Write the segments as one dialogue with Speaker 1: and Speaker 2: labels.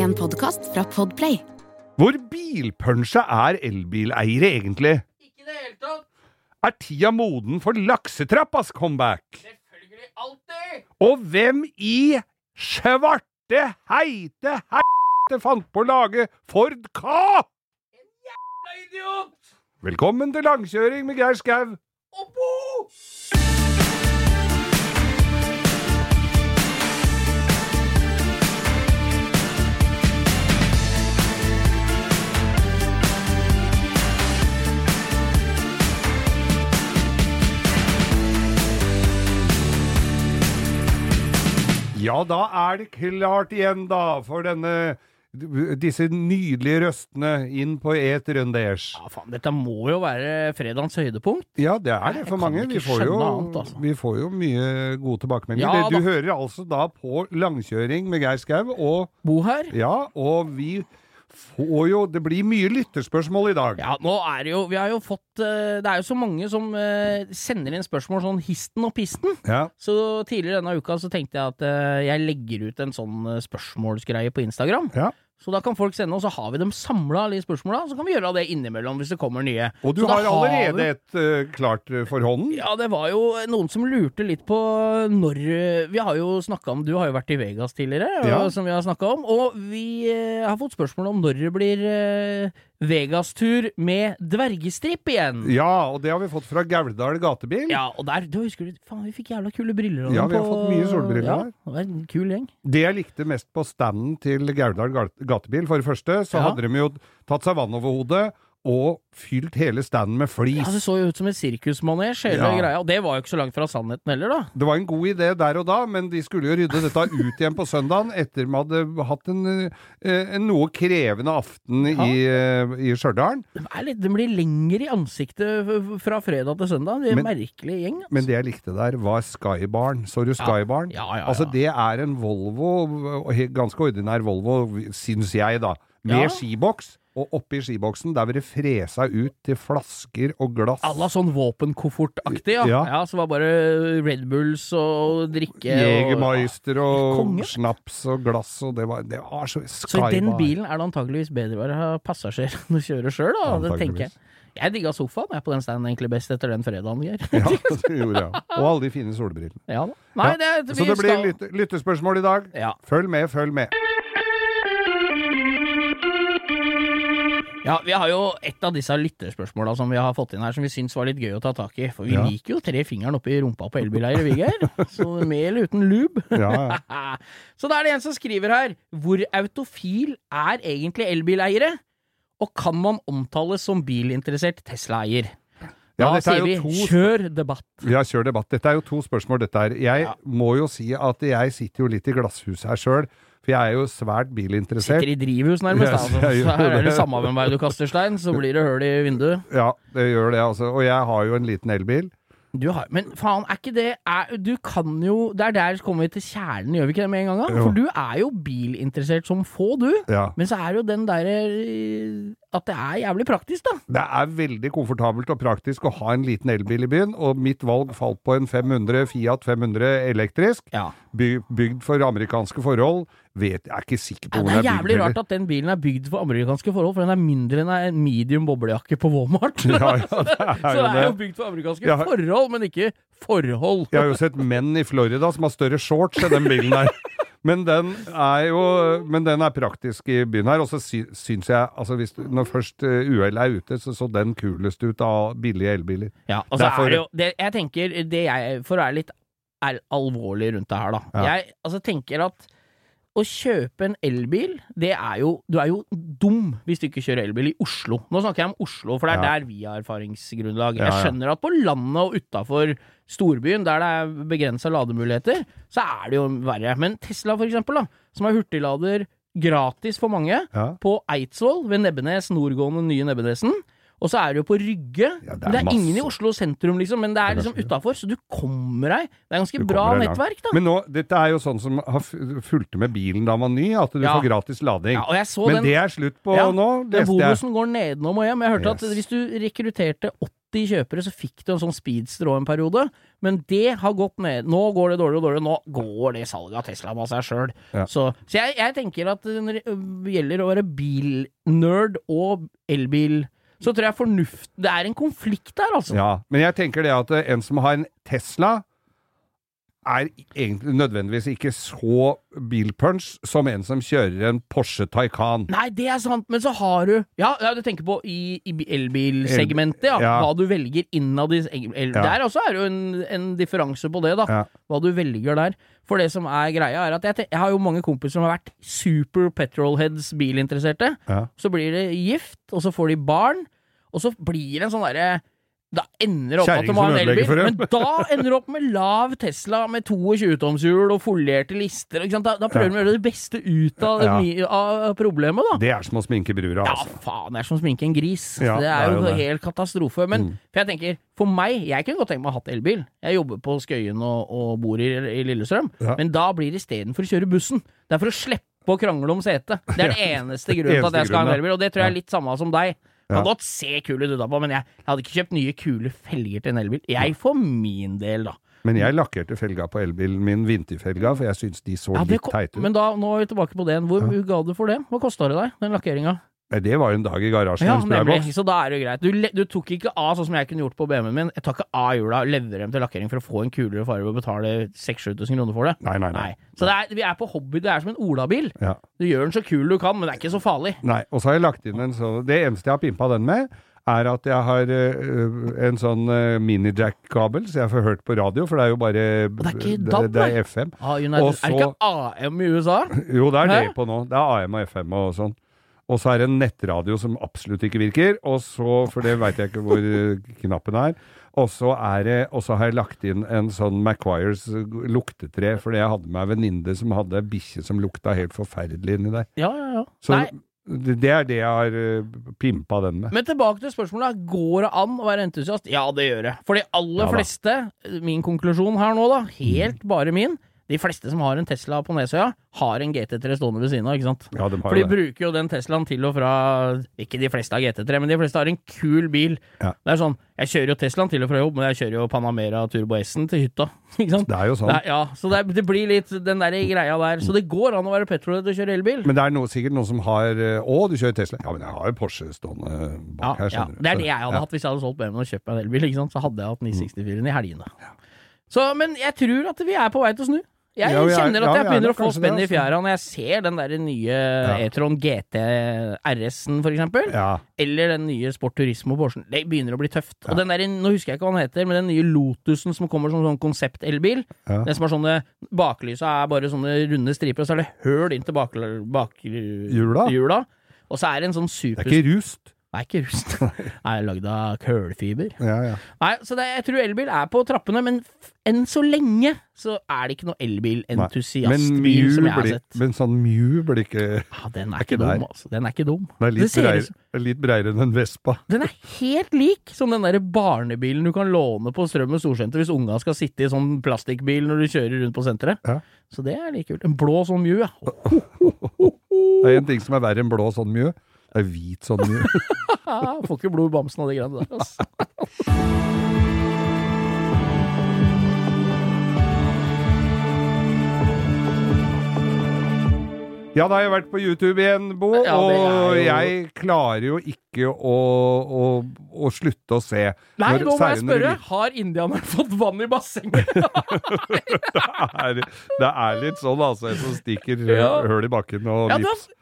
Speaker 1: En podkast fra Podplay.
Speaker 2: Hvor bilpunsja er elbileiere egentlig?
Speaker 3: Ikke i det hele tatt.
Speaker 2: Er tida moden for laksetrappas comeback?
Speaker 3: Selvfølgelig alltid.
Speaker 2: Og hvem i svarte heite heite fant på å lage Ford Ka?
Speaker 3: Jævla idiot!
Speaker 2: Velkommen til langkjøring med Geir Skau.
Speaker 3: Og Bo!
Speaker 2: Ja, da er det klart igjen, da, for denne disse nydelige røstene inn på et rundeers.
Speaker 3: Ja, faen, dette må jo være fredagens høydepunkt.
Speaker 2: Ja, det er det for
Speaker 3: Jeg
Speaker 2: mange. Vi får, jo,
Speaker 3: annet, altså.
Speaker 2: vi får jo mye gode tilbakemeldinger.
Speaker 3: Ja,
Speaker 2: du hører altså da på langkjøring med Geir Skau, og
Speaker 3: Bo her.
Speaker 2: ja, og vi får jo Det blir mye lytterspørsmål i dag.
Speaker 3: Ja, nå er det jo Vi har jo fått eh, Det er jo så mange som eh, sender inn spørsmål sånn histen og pisten.
Speaker 2: Ja.
Speaker 3: Så tidligere denne uka så tenkte jeg at eh, jeg legger ut en sånn spørsmålsgreie på Instagram.
Speaker 2: Ja.
Speaker 3: Så da kan folk sende, og så har vi dem samla, alle de spørsmåla. Så kan vi gjøre det innimellom hvis det kommer nye.
Speaker 2: Og du har allerede har
Speaker 3: vi-
Speaker 2: et uh, klart eh, for hånden?
Speaker 3: Ja, det var jo noen som lurte litt på når Vi har jo snakka om Du har jo vært i Vegas tidligere,
Speaker 2: Ja.
Speaker 3: og, som vi har snakka om. Og vi uh, har fått spørsmål om når det blir eh, Vegas-tur med dvergestripp igjen.
Speaker 2: Ja, og det har vi fått fra Gauldal gatebil.
Speaker 3: Ja, og der, du husker du, faen, vi fikk jævla kule briller.
Speaker 2: Ja, vi har
Speaker 3: på-
Speaker 2: fått mye solbriller
Speaker 3: ja,
Speaker 2: der.
Speaker 3: Det var en kul gjeng.
Speaker 2: Det jeg likte mest på standen til Gauldal gatebil, for det første, så
Speaker 3: Ja.
Speaker 2: hadde de jo tatt seg vann over hodet og fylt hele standen med flis.
Speaker 3: Ja, Det så jo ut som en sirkusmanesj, hele
Speaker 2: Ja.
Speaker 3: greia. Og det var jo ikke så langt fra sannheten heller, da.
Speaker 2: Det var en god idé der og da, men de skulle jo rydde dette ut igjen på søndagen etter vi hadde hatt en, eh, en noe krevende aften
Speaker 3: Ja.
Speaker 2: i, eh, i Stjørdal.
Speaker 3: De, de blir lengre i ansiktet fra fredag til søndag. De er en
Speaker 2: Men-
Speaker 3: merkelig gjeng. altså.
Speaker 2: Men det jeg likte der, var Skybarn. Så du Skybarn?
Speaker 3: Ja, ja.
Speaker 2: Altså, det er en Volvo, ganske ordinær Volvo, syns jeg, da. Med skiboks. Og oppi skiboksen, der var det fresa ut til flasker og glass.
Speaker 3: Alla la sånn våpenkoffertaktig, ja.
Speaker 2: Ja.
Speaker 3: ja. Så var bare Red Bulls og drikke
Speaker 2: Jegermeister og
Speaker 3: og
Speaker 2: snaps og glass, og det var, det var så
Speaker 3: Så i den bilen er det antageligvis bedre å ha passasjer enn å kjøre sjøl, da. Det tenker jeg. Jeg digga sofaen jeg på den steinen egentlig best etter den fredagen, Geir.
Speaker 2: Ja, det gjorde jeg. Og alle de fine solbrillene.
Speaker 3: Ja
Speaker 2: Ja. Så det blir lytte, lyttespørsmål i dag.
Speaker 3: Ja.
Speaker 2: Følg med, følg med.
Speaker 3: Ja, vi har jo et av disse lytterspørsmåla som vi har fått inn her, som vi syns var litt gøy å ta tak i. For vi
Speaker 2: Ja.
Speaker 3: liker jo tre fingeren oppi rumpa på elbileiere, vi, Geir. Så med eller uten lube.
Speaker 2: Ja, ja.
Speaker 3: Så da er det en som skriver her Hvor autofil er egentlig elbileiere? Og kan man omtales som bilinteressert Tesla-eier?
Speaker 2: Ja,
Speaker 3: Da
Speaker 2: er
Speaker 3: sier vi
Speaker 2: to-
Speaker 3: kjør debatt.
Speaker 2: Ja, kjør debatt. Dette er jo to spørsmål, dette her. Jeg
Speaker 3: Ja.
Speaker 2: må jo si at jeg sitter jo litt i glasshuset her sjøl, for jeg er jo svært bilinteressert.
Speaker 3: Sitter i drivhus, nærmest.
Speaker 2: Yes.
Speaker 3: Altså. Så her er det samme hvem vei du kaster stein, så blir det høl i vinduet.
Speaker 2: Ja, det gjør det, altså. Og jeg har jo en liten elbil.
Speaker 3: Du har, men faen, er ikke det er, Du kan jo Det er der kommer vi til kjernen, gjør vi ikke det med en gang? da? For du er jo bilinteressert som få, du.
Speaker 2: Ja.
Speaker 3: Men så er det jo den derre At det er jævlig praktisk, da.
Speaker 2: Det er veldig komfortabelt og praktisk å ha en liten elbil i byen, og mitt valg falt på en 500 Fiat 500 elektrisk,
Speaker 3: Ja.
Speaker 2: by, bygd for amerikanske forhold. Vet, jeg er ikke sikker på
Speaker 3: Ja,
Speaker 2: hvor
Speaker 3: det er
Speaker 2: Det er
Speaker 3: jævlig
Speaker 2: bygd.
Speaker 3: rart at den bilen er bygd for amerikanske forhold, for den er mindre enn en medium boblejakke på Walmart.
Speaker 2: Ja, ja, det er
Speaker 3: Så det er jo bygd for amerikanske
Speaker 2: Ja.
Speaker 3: forhold, men ikke forhold.
Speaker 2: Jeg har jo sett menn i Florida som har større shorts enn den bilen der. Men den er jo Men den er praktisk i byen her, og så sy, syns jeg altså hvis, Når først uh, UL er ute, så så den kulest ut av billige elbiler.
Speaker 3: Ja, og så
Speaker 2: Derfor-
Speaker 3: er det jo det, Jeg tenker, det jeg For å være litt er alvorlig rundt det her, da.
Speaker 2: Ja.
Speaker 3: Jeg altså, tenker at å kjøpe en elbil, det er jo Du er jo dum hvis du ikke kjører elbil i Oslo. Nå snakker jeg om Oslo, for det er
Speaker 2: Ja.
Speaker 3: der vi har erfaringsgrunnlag. Jeg skjønner at på landet og utafor storbyen, der det er begrensa lademuligheter, så er det jo verre. Men Tesla, for eksempel, da, som er hurtiglader gratis for mange,
Speaker 2: Ja.
Speaker 3: på Eidsvoll ved Nebbenes, nordgående nye Nebbenesen. Og så er det jo på Rygge.
Speaker 2: Ja, det er
Speaker 3: det er ingen i Oslo sentrum, liksom. Men det er liksom utafor, så du kommer deg. Det er ganske
Speaker 2: Du
Speaker 3: bra nettverk, da.
Speaker 2: Men nå, dette er jo sånn som har fulgte med bilen da man var ny, at du
Speaker 3: Ja.
Speaker 2: får gratis lading.
Speaker 3: Ja,
Speaker 2: Men
Speaker 3: den,
Speaker 2: det er slutt på nå, leste jeg.
Speaker 3: bonusen går nedenom og hjem. Jeg hørte at hvis du rekrutterte 80 kjøpere, så fikk du en sånn speedster òg en periode. Men det har gått ned. Nå går det dårligere og dårligere. Nå går det salget av Teslaen av seg sjøl.
Speaker 2: Ja.
Speaker 3: Så, så jeg, jeg tenker at det gjelder å være bilnerd og elbil, så tror jeg fornuft Det er en konflikt der, altså.
Speaker 2: Ja, men jeg tenker det at eh, en som har en Tesla, er egentlig nødvendigvis ikke så bilpunch som en som kjører en Porsche Taycan.
Speaker 3: Nei, det er sant, men så har du Ja, ja du tenker på i, i elbilsegmentet, ja.
Speaker 2: Ja.
Speaker 3: Hva du velger innad i el,
Speaker 2: Ja.
Speaker 3: Der også er det jo en, en differanse på det, da. Hva du velger der. For det som er greia, er at jeg, jeg har jo mange kompiser som har vært super petrolheads bilinteresserte. Så blir det gift, og så får de barn, og så blir det en sånn derre da ender det opp med at du må ha en elbil, men da ender det opp med lav Tesla med 22-tomshjul og folierte lister. Da, da prøver de å gjøre det beste ut av,
Speaker 2: Ja.
Speaker 3: av problemet, da.
Speaker 2: Det er som å sminke brura,
Speaker 3: Ja,
Speaker 2: altså.
Speaker 3: faen, det er som å sminke en gris.
Speaker 2: Ja,
Speaker 3: det er
Speaker 2: det er
Speaker 3: jo
Speaker 2: en
Speaker 3: hel katastrofe. Men
Speaker 2: Mm.
Speaker 3: for jeg tenker, for meg, jeg kunne godt tenke meg å ha hatt elbil. Jeg jobber på Skøyen og, og bor i, i Lillestrøm.
Speaker 2: Ja.
Speaker 3: Men da blir det istedenfor å kjøre bussen. Det er for å slippe å krangle om setet. Det er den eneste grunnen til at jeg skal ha en elbil, og det tror jeg er litt samme som deg. Kan godt se kul ut utapå, men jeg, jeg hadde ikke kjøpt nye, kule felger til en elbil. Jeg for min del, da.
Speaker 2: Men jeg lakkerte felga på elbilen min, vinterfelga, for jeg syns de så
Speaker 3: Ja,
Speaker 2: litt teite ut.
Speaker 3: men da, nå er vi tilbake på det. Hvor ja. ga du for det? Hva kosta det deg, den lakkeringa?
Speaker 2: Nei, Det var jo en dag i garasjen
Speaker 3: Ja, nemlig. Så da er det jo greit. Du, du tok ikke av sånn som jeg kunne gjort på BMW-en min. Jeg tar ikke av hjula, leverer dem til lakkering for å få en kulere farge og betale 6000-7000 kroner for det.
Speaker 2: Nei, nei, nei.
Speaker 3: Nei. Så er, vi er på hobby. Det er som en olabil.
Speaker 2: Ja.
Speaker 3: Du gjør den så kul du kan, men det er ikke så farlig.
Speaker 2: Nei, og så har jeg lagt inn en sånn Det eneste jeg har pimpa den med, er at jeg har øh, en sånn øh, mini-jack-kabel, så jeg får hørt på radio, for det er jo bare
Speaker 3: det er ikke DAB,
Speaker 2: det, det er FM.
Speaker 3: Ah, United,
Speaker 2: Og
Speaker 3: Er det ikke AM i USA?
Speaker 2: Jo, det er
Speaker 3: Hæ?
Speaker 2: det på nå. Det er AM og FM og sånn. Og så er det en nettradio som absolutt ikke virker, og så, for det veit jeg ikke hvor øh, knappen er. Og så har jeg lagt inn en sånn Maguires luktetre, fordi jeg hadde med ei venninne som hadde ei bikkje som lukta helt forferdelig inni der.
Speaker 3: Ja, ja, ja.
Speaker 2: Så
Speaker 3: Nei,
Speaker 2: det er det jeg har øh, pimpa den med.
Speaker 3: men tilbake til spørsmålet. Går det an å være entusiast? Ja, det gjør det. For de aller
Speaker 2: Ja
Speaker 3: fleste, min konklusjon her nå, da, helt bare min, de fleste som har en Tesla på Nesøya, har en GT3 stående ved siden av, ikke sant?
Speaker 2: Ja, de har
Speaker 3: For de
Speaker 2: det.
Speaker 3: bruker jo den Teslaen til og fra Ikke de fleste har GT3, men de fleste har en kul bil.
Speaker 2: Ja.
Speaker 3: Det er sånn Jeg kjører jo Teslaen til og fra jobb, men jeg kjører jo Panamera Turbo S-en til hytta. Ikke sant?
Speaker 2: Det er jo sånn.
Speaker 3: Det er, ja, så det, er, det blir litt den der greia der. Så det går an å være petrolhead og kjøre elbil.
Speaker 2: Men det er noe, sikkert noen som har øh, Å, du kjører Tesla? Ja, men jeg har jo Porsche stående
Speaker 3: Ja,
Speaker 2: bak her,
Speaker 3: ja.
Speaker 2: skjønner du.
Speaker 3: Det er det jeg hadde
Speaker 2: Ja.
Speaker 3: hatt hvis jeg hadde solgt BMW og kjøpt meg en elbil. Ikke sant? Så hadde jeg hatt 964-en i helgene. Så, men jeg tror at vi er på vei til å snu. Jeg
Speaker 2: Ja, er-
Speaker 3: kjenner at jeg
Speaker 2: er
Speaker 3: begynner å få spenn i
Speaker 2: altså.
Speaker 3: fjæra når jeg ser den der nye E-tron GT RS-en, for eksempel. Eller den nye Sport Turismo Porschen. Det begynner å bli tøft. Og den der, nå husker jeg ikke hva den heter, men den nye Lotusen som kommer som sånn konsept-elbil. Den som har sånne Baklysa er bare sånne runde striper, og så er det høl inn til bakhjula. bak,
Speaker 2: Hjula?
Speaker 3: hjula. Og så er det en sånn super...
Speaker 2: Det er ikke rust.
Speaker 3: Nei, ikke rust. Nei, lagd av kølfiber.
Speaker 2: Ja, ja.
Speaker 3: Nei, så det, jeg tror elbil er på trappene, men enn så lenge så er det ikke noe elbilentusiastbil som jeg har sett.
Speaker 2: men sånn Mew blir ikke
Speaker 3: Ja, den er
Speaker 2: er
Speaker 3: ikke dum,
Speaker 2: der.
Speaker 3: altså. Den er ikke dum.
Speaker 2: Den er litt, breier,
Speaker 3: som-
Speaker 2: litt breiere enn en Vespa.
Speaker 3: Den er helt lik som den derre barnebilen du kan låne på Strømmen storsenter hvis unga skal sitte i sånn plastikkbil når du kjører rundt på senteret.
Speaker 2: Ja.
Speaker 3: Så det er like kult. En blå sånn Mew, ja.
Speaker 2: Det er en ting som er verre enn blå sånn Mew. Er hvit sånn mye.
Speaker 3: Får ikke blod i bamsen av de greiene der, altså.
Speaker 2: Ja, da har jeg vært på YouTube igjen, Bo,
Speaker 3: Ja, det
Speaker 2: og
Speaker 3: jo-
Speaker 2: jeg klarer jo ikke å, å, å slutte å se.
Speaker 3: Nei, nå må jeg spørre!
Speaker 2: når.
Speaker 3: Har indianeren fått vann i bassenget?
Speaker 2: er, det er litt sånn, altså. En som stikker
Speaker 3: Ja.
Speaker 2: høl i bakken og
Speaker 3: Ja,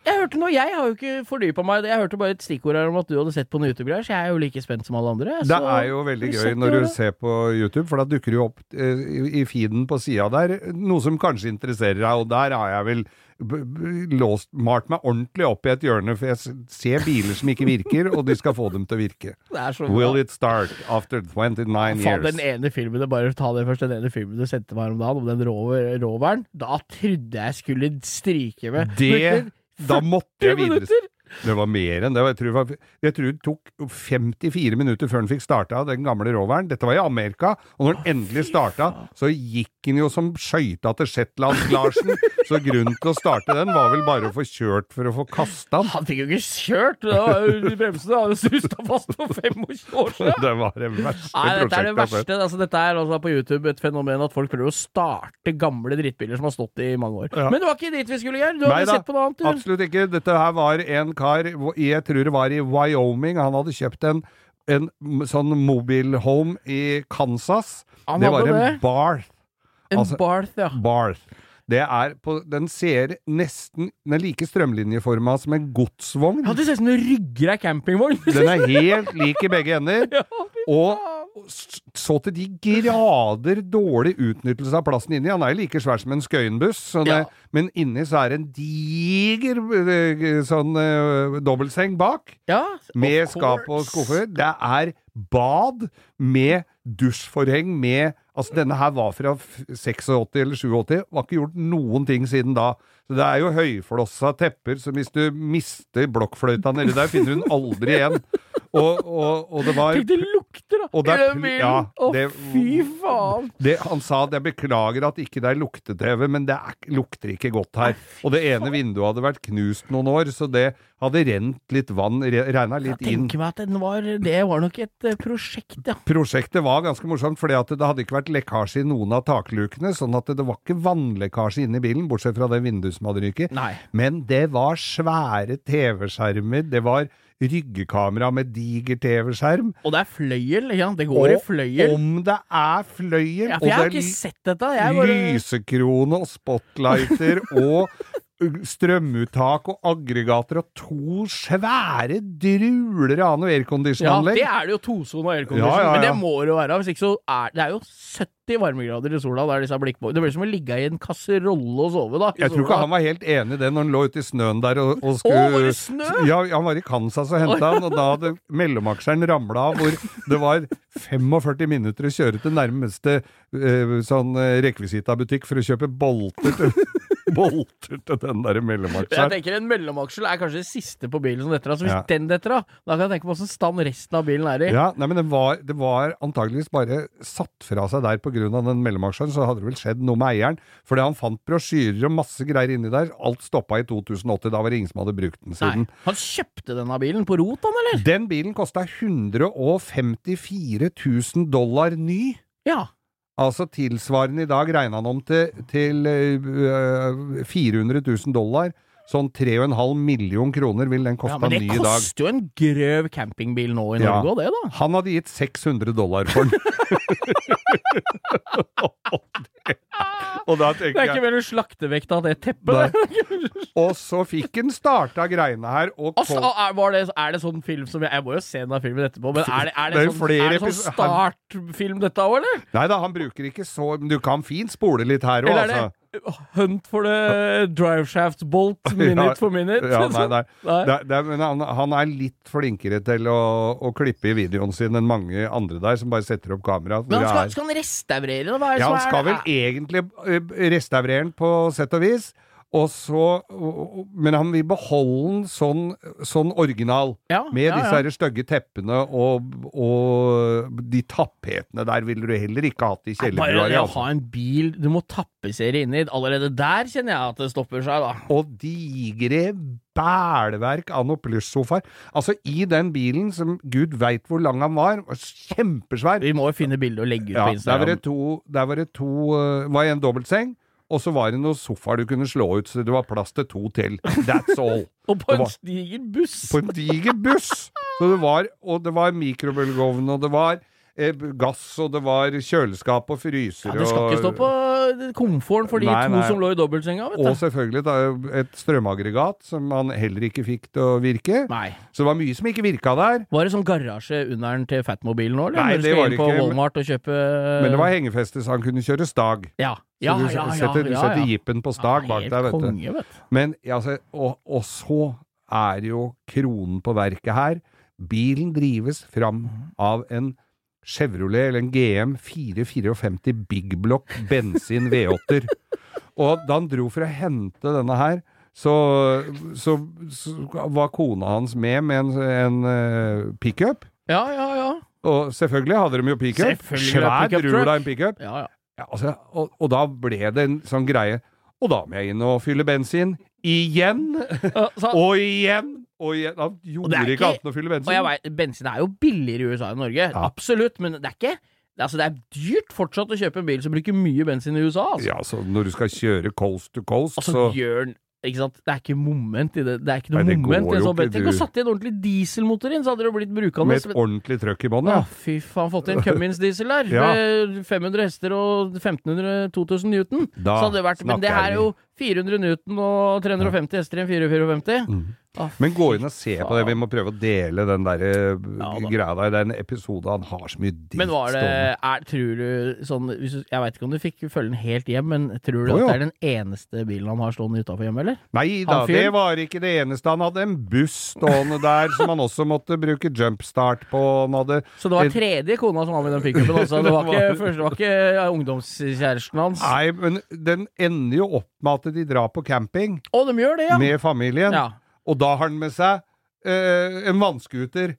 Speaker 3: jeg hørte noe, jeg har jo ikke fordypa meg det. Jeg hørte bare et stikkord her om at du hadde sett på noen YouTube-greier, så jeg er jo like spent som alle andre.
Speaker 2: Det er jo veldig gøy når du ser på YouTube, for da dukker det jo opp eh, i- feeden på sida der noe som kanskje interesserer deg, og der har jeg vel låst, malt meg ordentlig opp i et hjørne, for jeg ser biler som ikke virker, og de skal få dem til å virke. Will it start after 29
Speaker 3: Faen,
Speaker 2: years?
Speaker 3: den ene filmen, bare ta det først, den ene filmen du sendte meg om dagen, om den roveren, da trodde jeg skulle stryke med.
Speaker 2: Det Da måtte jeg
Speaker 3: 40
Speaker 2: videre
Speaker 3: minutter
Speaker 2: Det var mer enn det. Jeg tror var, jeg tror det tok 54 minutter før den fikk starta, den gamle roveren. Dette var i Amerika, og når den endelig starta, så gikk den jo som skøyta til Shetlands-Larsen. Så grunnen til å starte den var vel bare å få kjørt for å få kasta den.
Speaker 3: Han fikk jo ikke kjørt! Jo bremsene hadde susta fast for 25 år siden!
Speaker 2: Det var det verste
Speaker 3: Nei, dette er det verste. Altså, dette er altså på YouTube et fenomen at folk prøver å starte gamle drittbiler som har stått i mange år.
Speaker 2: Ja.
Speaker 3: Men det var ikke dit vi skulle, Geir. Du hadde
Speaker 2: Neida,
Speaker 3: sett på noe annet, du.
Speaker 2: Absolutt ikke. Dette her var en kar, jeg tror det var i Wyoming, han hadde kjøpt en, en sånn mobilhome i Kansas.
Speaker 3: Han
Speaker 2: det var en
Speaker 3: det.
Speaker 2: Barth.
Speaker 3: En
Speaker 2: altså-
Speaker 3: Barth, ja.
Speaker 2: Barth. Det er på, den ser nesten Den er like strømlinjeforma som en godsvogn.
Speaker 3: Ja, det ser ut som du rygger ei campingvogn.
Speaker 2: Den er helt lik i begge ender.
Speaker 3: Ja, fy
Speaker 2: Og så til de grader dårlig utnyttelse av plassen inni. Han er jo like svær som en Skøyenbuss, så
Speaker 3: Ja.
Speaker 2: men inni så er det en diger eh, sånn uh, dobbeltseng bak.
Speaker 3: Ja,
Speaker 2: Med skap og skuffer. Det er bad med dusjforheng med Altså, denne her var fra 86 eller 87. Var ikke gjort noen ting siden da. Så det er jo høyflossa tepper, så hvis du mister blokkfløyta nedi der, finner du den aldri igjen. Og, og, og det var
Speaker 3: Tenk, det lukter, da!
Speaker 2: Det er
Speaker 3: bilen.
Speaker 2: ja,
Speaker 3: Å, fy faen!
Speaker 2: det, Han sa at jeg beklager at ikke det er lukte-TV, men det er, lukter ikke godt her. Og det ene vinduet hadde vært knust noen år, så det hadde rent litt vann, re, regna litt inn.
Speaker 3: Jeg tenker meg at var, det var nok et eh, prosjekt, ja.
Speaker 2: Prosjektet var ganske morsomt, for det hadde ikke vært lekkasje i noen av taklukene, sånn at det var ikke vannlekkasje inne i bilen, bortsett fra det vinduet som hadde ryket.
Speaker 3: Nei.
Speaker 2: Men det var svære TV-skjermer, det var ryggekamera med diger TV-skjerm.
Speaker 3: Og det er fløyel, ikke sant? Det går i fløyel.
Speaker 2: om det er fløyel,
Speaker 3: Ja, for jeg har ikke sett dette. Jeg bare
Speaker 2: lysekrone og spotlighter og strømuttak og aggregater og to svære druler av noe
Speaker 3: Ja,
Speaker 2: aircondition-anlegg.
Speaker 3: det er det jo tosone aircondition,
Speaker 2: Ja, ja, ja.
Speaker 3: men det må det jo være. Hvis ikke så er det er jo 70 varmegrader i sola. Der disse blikkbåndene Det blir som å ligge i en kasserolle og sove, da.
Speaker 2: Jeg tror ikke han var helt enig i det når han lå ute i snøen der og, og
Speaker 3: Å, var det snø?
Speaker 2: Ja, han var i Kansas og henta han, og da hadde mellomaksjeren ramla av, hvor det var 45 minutter å kjøre til nærmeste eh, sånn eh, rekvisitabutikk for å kjøpe bolter til, bolter til den der
Speaker 3: Jeg tenker En mellomaksel er kanskje det siste på bilen som detter av. Så hvis
Speaker 2: Ja.
Speaker 3: den detter av, da kan jeg tenke på åssen stand resten av bilen er i.
Speaker 2: Ja, nei, men det var, det var antageligvis bare satt fra seg der av den mellomaksjen, så hadde det vel skjedd noe med eieren. Fordi han fant brosjyrer og masse greier inni der. Alt stoppa i 2080, da var det ingen som hadde brukt den siden.
Speaker 3: Nei, Han kjøpte denne bilen på rot, han, eller?
Speaker 2: Den bilen kosta 154 000 dollar ny.
Speaker 3: Ja.
Speaker 2: Altså tilsvarende i dag regna han om til, til uh, 400 000 dollar. Sånn 3,5 million kroner vil den
Speaker 3: ja men det
Speaker 2: ny i dag.
Speaker 3: koster jo en grøv campingbil nå i Norge òg, det, da.
Speaker 2: Han hadde gitt 600 dollar for den. Og da tenker jeg Det
Speaker 3: er ikke
Speaker 2: mer
Speaker 3: mer enn slaktevekta av det teppet.
Speaker 2: Og så fikk han starta greiene her, og
Speaker 3: Altså, er, var det, er det sånn film som Jeg, jeg må jo se denne filmen etterpå, men er det, er
Speaker 2: Det
Speaker 3: det,
Speaker 2: er
Speaker 3: sånn, er det sånn startfilm dette òg, eller?
Speaker 2: Nei da, han bruker ikke så du kan fint spole litt her òg, altså.
Speaker 3: Hunt for the driveshaft bolt, minute for minute?
Speaker 2: Ja, nei, nei.
Speaker 3: Nei.
Speaker 2: Det, det, men han, han er litt flinkere til å, å klippe i videoen sin enn mange andre der, som bare setter opp kamera.
Speaker 3: Men han skal,
Speaker 2: er-
Speaker 3: skal han restaurere? Hva er det
Speaker 2: Ja,
Speaker 3: som
Speaker 2: han
Speaker 3: er-
Speaker 2: skal vel egentlig eh, restaurere den på sett og vis. Og så, men han vil beholde den sånn, sånn original.
Speaker 3: Ja,
Speaker 2: Med
Speaker 3: ja,
Speaker 2: disse
Speaker 3: ja.
Speaker 2: stygge teppene og, og de tapetene der ville du heller ikke hatt i
Speaker 3: Nei, Bare det å
Speaker 2: Altså.
Speaker 3: ha en bil du må tapetsere inni, allerede der kjenner jeg at det stopper seg, da.
Speaker 2: Og digre bælverk av noe plussofaer. Altså, i den bilen, som gud veit hvor lang han var, var kjempesvær.
Speaker 3: Vi må jo finne bilde og legge ut
Speaker 2: Ja,
Speaker 3: på
Speaker 2: der var det to, der var det to uh, var en dobbeltseng, og så var det noen sofaer du kunne slå ut, så det var plass til to til. That's all.
Speaker 3: Og på en
Speaker 2: var-
Speaker 3: diger buss!
Speaker 2: På en diger buss! Så det var, og det var mikrobølgeovn, og det var gass, og det var kjøleskap og fryser
Speaker 3: Ja, det skal
Speaker 2: og
Speaker 3: ikke stå på komforten for de
Speaker 2: Nei,
Speaker 3: to
Speaker 2: nei.
Speaker 3: som lå i dobbeltsenga, vet
Speaker 2: Og selvfølgelig da, et strømaggregat som han heller ikke fikk til å virke.
Speaker 3: Nei.
Speaker 2: Så det var mye som ikke virka der.
Speaker 3: Var det sånn garasje under den til Fatmobilen nå, eller?
Speaker 2: Nei, det var ikke,
Speaker 3: Walmart og kjøpe
Speaker 2: Men det var hengefeste så han kunne kjøre stag.
Speaker 3: Ja.
Speaker 2: Så
Speaker 3: Ja,
Speaker 2: du
Speaker 3: ja, ja,
Speaker 2: setter,
Speaker 3: ja, ja.
Speaker 2: jippen på stag bak der, vet du.
Speaker 3: konge, vet du.
Speaker 2: Men altså, og, og så er jo kronen på verket her. Bilen drives fram av en Chevrolet eller en GM 454 Big Block bensin V8-er. Og da han dro for å hente denne her, så, så, så var kona hans med med en, en uh, pickup.
Speaker 3: Ja, ja, ja.
Speaker 2: Og selvfølgelig hadde de jo pickup. Svær av en pickup.
Speaker 3: ja, ja.
Speaker 2: Ja, altså, og, og da ble det en sånn greie. Og da må jeg inn og fylle bensin. Igjen!
Speaker 3: Så-
Speaker 2: Og igjen! Og igjen.
Speaker 3: Han
Speaker 2: gjorde ikke
Speaker 3: ikke-
Speaker 2: annet enn å fylle bensin.
Speaker 3: Og jeg vet, bensin er jo billigere i USA enn Norge.
Speaker 2: Ja.
Speaker 3: Absolutt, men det er ikke det altså, det er dyrt fortsatt å kjøpe en bil som bruker mye bensin i USA. Altså.
Speaker 2: Ja, så når du skal kjøre coast to coast,
Speaker 3: altså, så den ikke sant? Det er ikke moment i det. Det er ikke noe
Speaker 2: Nei, det
Speaker 3: moment
Speaker 2: går jo ikke.
Speaker 3: Tenk å satt i en ordentlig dieselmotor inn, så hadde det blitt brukende.
Speaker 2: med et ordentlig trøkk i bånn,
Speaker 3: Ja,
Speaker 2: ja.
Speaker 3: fy faen, fått inn Cummins-diesel der.
Speaker 2: Ja.
Speaker 3: Med 500 hester og 1500-2000 Newton.
Speaker 2: Da
Speaker 3: så hadde det vært, men det her er jo 400 Newton og 350 hester i en 454.
Speaker 2: Mm. Men gå inn og se
Speaker 3: faen.
Speaker 2: på det. Vi må prøve å dele den der eh,
Speaker 3: Ja,
Speaker 2: greia der. Det er en episode han har så mye dritt
Speaker 3: Men var det er, Tror du sånn Jeg veit ikke om du fikk følge den helt hjem, men tror du
Speaker 2: oh,
Speaker 3: at det er den eneste bilen han har stående utafor hjemme, eller?
Speaker 2: Nei da, det var ikke det eneste. Han hadde en buss stående der som han også måtte bruke jumpstart på. Hadde
Speaker 3: Så det var tredje kona som var med i den pickupen, også? Det var ikke, første, det var ikke ja, ungdomskjæresten hans?
Speaker 2: Nei, men den ender jo opp med at de drar på camping
Speaker 3: Å, de gjør det, ja!
Speaker 2: med familien.
Speaker 3: ja.
Speaker 2: Og da har han med seg eh, en vannskuter.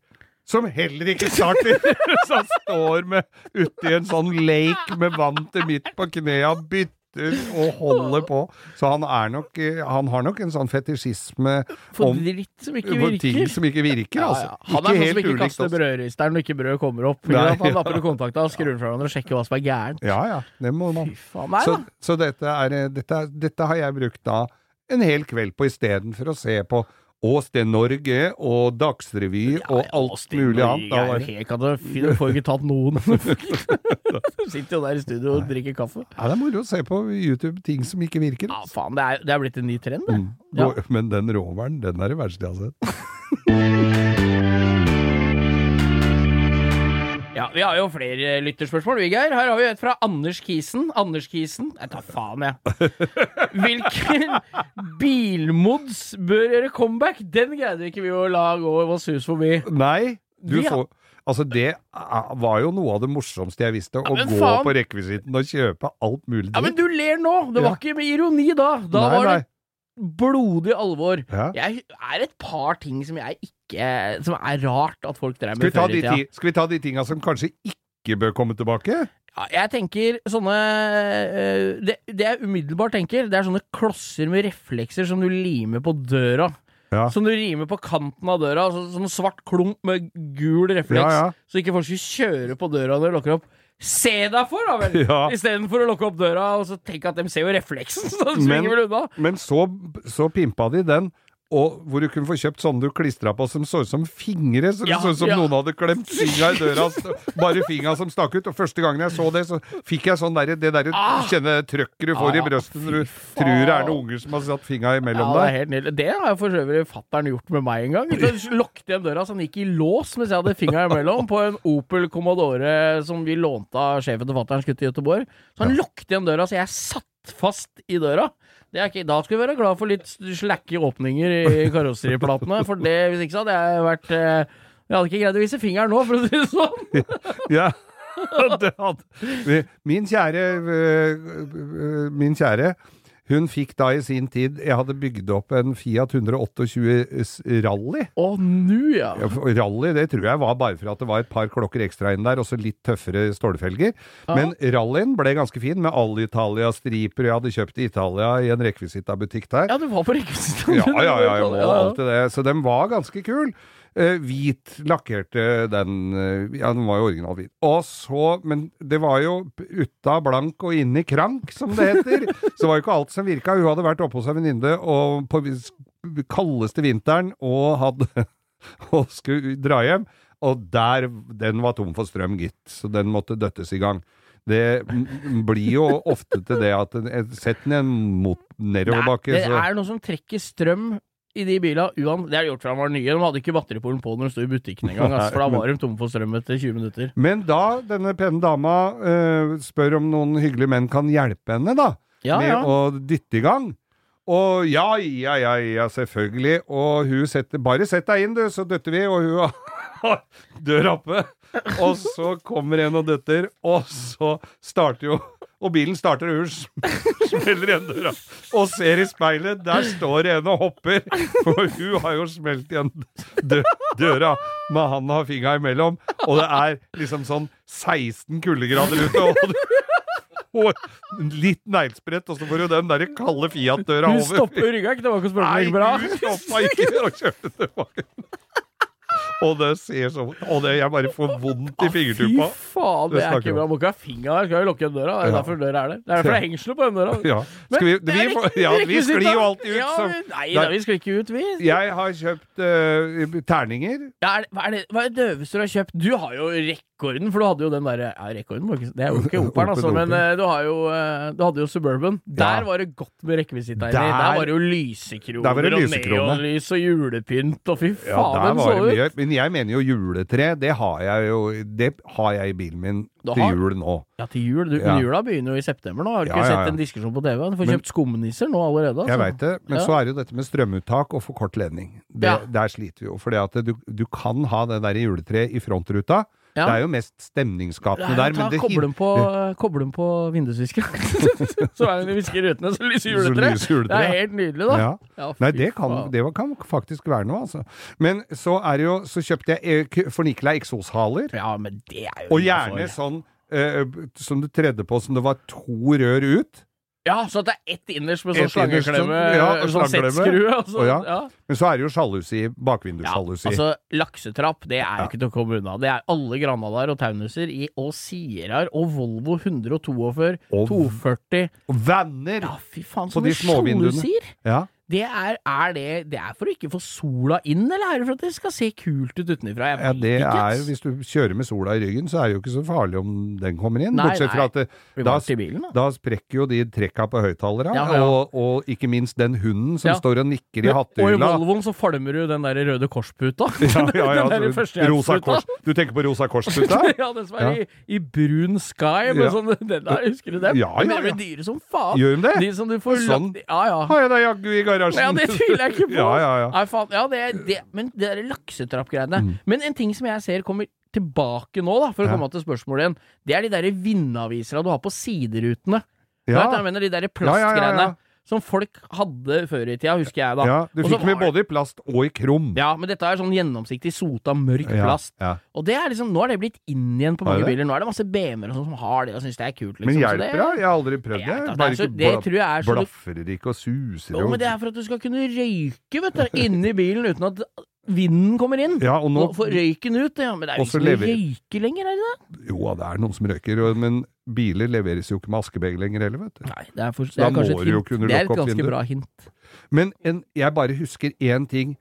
Speaker 2: Som heller ikke starter! så han står med uti en sånn lake med vann til midt på knea, bytter og holder på. Så han er nok eh, Han har nok en sånn fetisjisme
Speaker 3: For
Speaker 2: om
Speaker 3: dritt som ikke
Speaker 2: virker. ting som ikke virker,
Speaker 3: Ja,
Speaker 2: altså.
Speaker 3: ja. Han er sånn som ikke kaster
Speaker 2: oss.
Speaker 3: brødristeren når ikke brød kommer opp.
Speaker 2: Nei,
Speaker 3: han han
Speaker 2: ja.
Speaker 3: kontakta skrur fra hverandre og sjekker hva som er gærent.
Speaker 2: Ja ja, det må man.
Speaker 3: Nei
Speaker 2: Så, så dette, er, eh, dette, dette har jeg brukt da en hel kveld på istedenfor å se på Åsted Norge og Dagsrevy og alt mulig annet. Da var-
Speaker 3: helt katastrofe. Du får ikke tatt noen. Sitter jo der i studio og drikker kaffe.
Speaker 2: Ja, det er moro å se på YouTube ting som ikke virker.
Speaker 3: Ja, faen. Det er, det er blitt en ny trend, det.
Speaker 2: Mm.
Speaker 3: Ja.
Speaker 2: Men den roveren, den er det verste jeg har sett.
Speaker 3: Ja, Vi har jo flere lytterspørsmål, vi, Geir. Her har vi et fra Anders Kisen. Anders Kisen Jeg tar faen, jeg. Hvilken bilmods bør gjøre comeback? Den greide ikke vi å la gå oss hus forbi.
Speaker 2: Nei, du får Altså, det er- var jo noe av det morsomste jeg visste. Å gå
Speaker 3: faen.
Speaker 2: på rekvisitten og kjøpe alt mulig
Speaker 3: Ja, Men du ler nå! Det var
Speaker 2: Ja.
Speaker 3: ikke med ironi da. Da
Speaker 2: Nei,
Speaker 3: var
Speaker 2: nei.
Speaker 3: det blodig alvor.
Speaker 2: Ja.
Speaker 3: Jeg er et par ting som jeg ikke Som er rart at folk drev med før i tida.
Speaker 2: ti, skal vi ta de tinga som kanskje ikke bør komme tilbake?
Speaker 3: Ja, jeg tenker sånne øh, det, det jeg umiddelbart tenker, det er sånne klosser med reflekser som du limer på døra.
Speaker 2: Ja.
Speaker 3: Som du rimer på kanten av døra. Så, sånn svart klump med gul refleks.
Speaker 2: Ja, ja.
Speaker 3: Så ikke folk skal kjøre på døra når du lukker opp. Se deg for, da vel!
Speaker 2: Ja.
Speaker 3: Istedenfor å lukke opp døra og så tenke at de ser jo refleksen, så de
Speaker 2: Men-
Speaker 3: vel unna.
Speaker 2: Men så, så pimpa de den, og hvor du kunne få kjøpt sånne du klistra på som så ut som fingre. Så det
Speaker 3: Ja,
Speaker 2: så ut som
Speaker 3: ja.
Speaker 2: noen hadde klemt fingra i døra, bare fingra som stakk ut. Og første gangen jeg så det, så fikk jeg sånn derre det derre
Speaker 3: Ah!
Speaker 2: kjenne trøkket du får
Speaker 3: Ah,
Speaker 2: i brøstet når du tror det er noen unger som har satt fingra imellom
Speaker 3: Ja, det er
Speaker 2: deg.
Speaker 3: helt nydelig. Det har jo for øvrig fattern gjort med meg en gang. Så lukket igjen døra så han gikk i lås mens jeg hadde fingra imellom, på en Opel Commodore som vi lånte av sjefen til fatterns gutt i Göteborg. Så han lukket igjen døra, så jeg satt fast i døra. Det er ikke, da skulle vi være glad for litt slakke åpninger i karosseriplatene, for det, hvis ikke så hadde jeg vært eh, Jeg hadde ikke greid å vise fingeren nå, for å si det sånn.
Speaker 2: Ja. Det hadde. Min kjære øh, øh, Min kjære hun fikk da i sin tid Jeg hadde bygd opp en Fiat 128 Rally.
Speaker 3: Å, nu, ja.
Speaker 2: Ja, rally det tror jeg var bare for at det var et par klokker ekstra inn der, og så litt tøffere stålfelger. Men rallyen ble ganske fin, med Alitalia-striper. Jeg hadde kjøpt i Italia i en rekvisita-butikk der.
Speaker 3: Ja, du var på rekvisita?
Speaker 2: Ja, ja, ja, ja, og alt det der. Så den var ganske kul. Eh, hvit lakkerte den eh, Ja, den var jo original hvit. Og så Men det var jo uta blank og inni krank, som det heter. så det var jo ikke alt som virka. Hun hadde vært oppe hos en venninne på kaldeste vinteren og hadde Og skulle dra hjem. Og der Den var tom for strøm, gitt. Så den måtte døttes i gang. Det blir jo ofte til det at Sett den i en nedoverbakke,
Speaker 3: det er noe som trekker strøm i de bilene. Uan, det de gjort fra de var nye. De hadde ikke batteripolen på når de sto i butikken engang. altså, For da var de tomme for strøm etter 20 minutter.
Speaker 2: Men da denne pene dama uh, spør om noen hyggelige menn kan hjelpe henne, da,
Speaker 3: Ja,
Speaker 2: med
Speaker 3: ja.
Speaker 2: å dytte i gang. Og ja, ja, ja, ja, selvfølgelig. Og hun setter Bare sett deg inn, du, så døtter vi. Og hun har dør oppe. Og så kommer en og døtter, og så starter jo og bilen starter, og hun sm- smeller igjen døra. Og ser i speilet, der står en og hopper. For hun har jo smelt igjen dø døra med han og fingra imellom. Og det er liksom sånn 16 kuldegrader ute. Og, og litt neglesprett, og så får hun den der kalde Fiat-døra over.
Speaker 3: stopper rygga ikke tilbake og ikke det
Speaker 2: Nei, hun stoppa ikke og kjørte tilbake. Og det ser så Og det, jeg bare får vondt i fingertuppa.
Speaker 3: Fy faen, det
Speaker 2: Det
Speaker 3: er ikke bra. Må ikke ha fingra der. Skal jo lukke igjen døra. Det er derfor døra er der. Det er derfor det er hengsler på den døra.
Speaker 2: Ja.
Speaker 3: Men
Speaker 2: vi, vi, ja, vi sklir jo alltid ut. Så.
Speaker 3: nei da, vi sklir ikke ut, vi.
Speaker 2: Jeg har kjøpt uh, terninger.
Speaker 3: Ja, er det, hva, er det, hva er det døveste du har kjøpt? Du har jo rekorden, for du hadde jo den derre ja, rekorden, var ikke- Det er jo ikke operen, altså, men eh, du, har jo, eh, du hadde jo Suburban. Der
Speaker 2: Ja.
Speaker 3: var det godt med rekvisitter.
Speaker 2: Der-
Speaker 3: Der var det jo lysekroner
Speaker 2: det lysekrone.
Speaker 3: og neonlys og julepynt, og fy faen,
Speaker 2: ja,
Speaker 3: så ut!
Speaker 2: mye. Men jeg mener jo juletre. Det har jeg jo Det har jeg i bilen min
Speaker 3: har,
Speaker 2: til jul nå.
Speaker 3: Ja, til jul. Du,
Speaker 2: Ja.
Speaker 3: Jula begynner jo i september nå. Har du ikke
Speaker 2: ja, ja.
Speaker 3: sett en diskusjon på TV? Du får
Speaker 2: Men-
Speaker 3: kjøpt skumnisser nå allerede.
Speaker 2: Jeg
Speaker 3: altså.
Speaker 2: veit det. Men så er det jo dette med strømuttak og for kort ledning. Det. Der sliter vi jo. For du, du kan ha det der juletreet i frontruta.
Speaker 3: Ja.
Speaker 2: Det er jo mest stemningsskapende
Speaker 3: er
Speaker 2: der. Men det
Speaker 3: kobler dem på, kobler dem på vindusviskeren. så er det visker i rutene, så lyser juletreet. Det er helt nydelig, da.
Speaker 2: Ja.
Speaker 3: Ja,
Speaker 2: Nei, det kan, det kan faktisk være noe, altså. Men så er det jo Så kjøpte jeg eh, fornikla eksoshaler.
Speaker 3: Ja, men det er jo
Speaker 2: Og gjerne sånn eh, som du tredde på som det var to rør ut.
Speaker 3: Ja, så at det er ett innerst med sånn slangeklemme,
Speaker 2: ja,
Speaker 3: sånn settskrue. så-
Speaker 2: Å, ja.
Speaker 3: ja.
Speaker 2: Men så er det jo sjalusi.
Speaker 3: Ja, altså Laksetrapp det er jo ikke til å komme unna. Det er alle Granadaer og Taunuser i og Sierraer og Volvo 142,
Speaker 2: Og-
Speaker 3: 240
Speaker 2: og venner!
Speaker 3: Ja, fy faen,
Speaker 2: sånne
Speaker 3: sjalusier!
Speaker 2: Ja.
Speaker 3: Det er, er det, det er for å ikke få sola inn, eller er det for at det skal se kult ut utenfra?
Speaker 2: Ja, det
Speaker 3: ikke.
Speaker 2: er. Hvis du kjører med sola i ryggen, så er det jo ikke så farlig om den kommer inn.
Speaker 3: Nei,
Speaker 2: Bortsett fra
Speaker 3: nei.
Speaker 2: at det, da,
Speaker 3: bilen, da.
Speaker 2: da sprekker jo de trekka på høyttalerne,
Speaker 3: Ja, ja.
Speaker 2: og, og ikke minst den hunden som
Speaker 3: Ja.
Speaker 2: står og nikker i
Speaker 3: hattehylla. Og i. Volvoen så falmer du den der røde korsputa.
Speaker 2: Ja, ja, ja,
Speaker 3: den der
Speaker 2: rosa kors. Du tenker på Rosa Kors-puta?
Speaker 3: ja, som er i, i brun sky, men
Speaker 2: Ja.
Speaker 3: sånn den der, husker du dem?
Speaker 2: Ja, ja,
Speaker 3: De er dyre som faen.
Speaker 2: Gjør de det?
Speaker 3: De som du får
Speaker 2: Sånn.
Speaker 3: Ja, ja.
Speaker 2: Har jeg da jaggu i garasjen?
Speaker 3: Ja, det tviler jeg ikke på.
Speaker 2: Ja, ja, ja.
Speaker 3: Nei, faen, ja, det, det, men det der laksetrappgreiene
Speaker 2: Mm.
Speaker 3: Men en ting som jeg ser kommer tilbake nå, da, for å komme til spørsmålet igjen, det er de der vindaviserne du har på siderutene.
Speaker 2: Ja.
Speaker 3: vet, jeg mener de der
Speaker 2: Ja, ja,
Speaker 3: plastgreiene
Speaker 2: ja, ja.
Speaker 3: Som folk hadde før i tida, husker jeg da.
Speaker 2: Ja, du fikk
Speaker 3: var
Speaker 2: både i plast og i krum.
Speaker 3: Ja, men dette er sånn gjennomsiktig, sota, mørk plast.
Speaker 2: ja.
Speaker 3: Og det er liksom, nå er det blitt inn igjen på mange biler. Nå er det masse BMW-er og sånn som har det og syns det er kult. Liksom.
Speaker 2: Men hjelper
Speaker 3: det-?
Speaker 2: Jeg har aldri prøvd det. Bare
Speaker 3: det så-
Speaker 2: ikke
Speaker 3: det tror jeg er så
Speaker 2: blafrer ikke og suser
Speaker 3: Jo, men det er for at du skal kunne røyke, vet du, inni bilen uten at vinden kommer inn.
Speaker 2: Ja, og nå
Speaker 3: Nå får røyken ut, ja. Men det er jo ikke
Speaker 2: lever-
Speaker 3: røyke lenger, er det det?
Speaker 2: Jo, det er noen som røyker, men biler leveres jo ikke med askebeger lenger heller, vet du.
Speaker 3: Nei, det er, for, det
Speaker 2: Da
Speaker 3: er kanskje
Speaker 2: må
Speaker 3: et
Speaker 2: du jo
Speaker 3: hint.
Speaker 2: kunne
Speaker 3: Det er et ganske bra hint.
Speaker 2: Men en, jeg bare husker én ting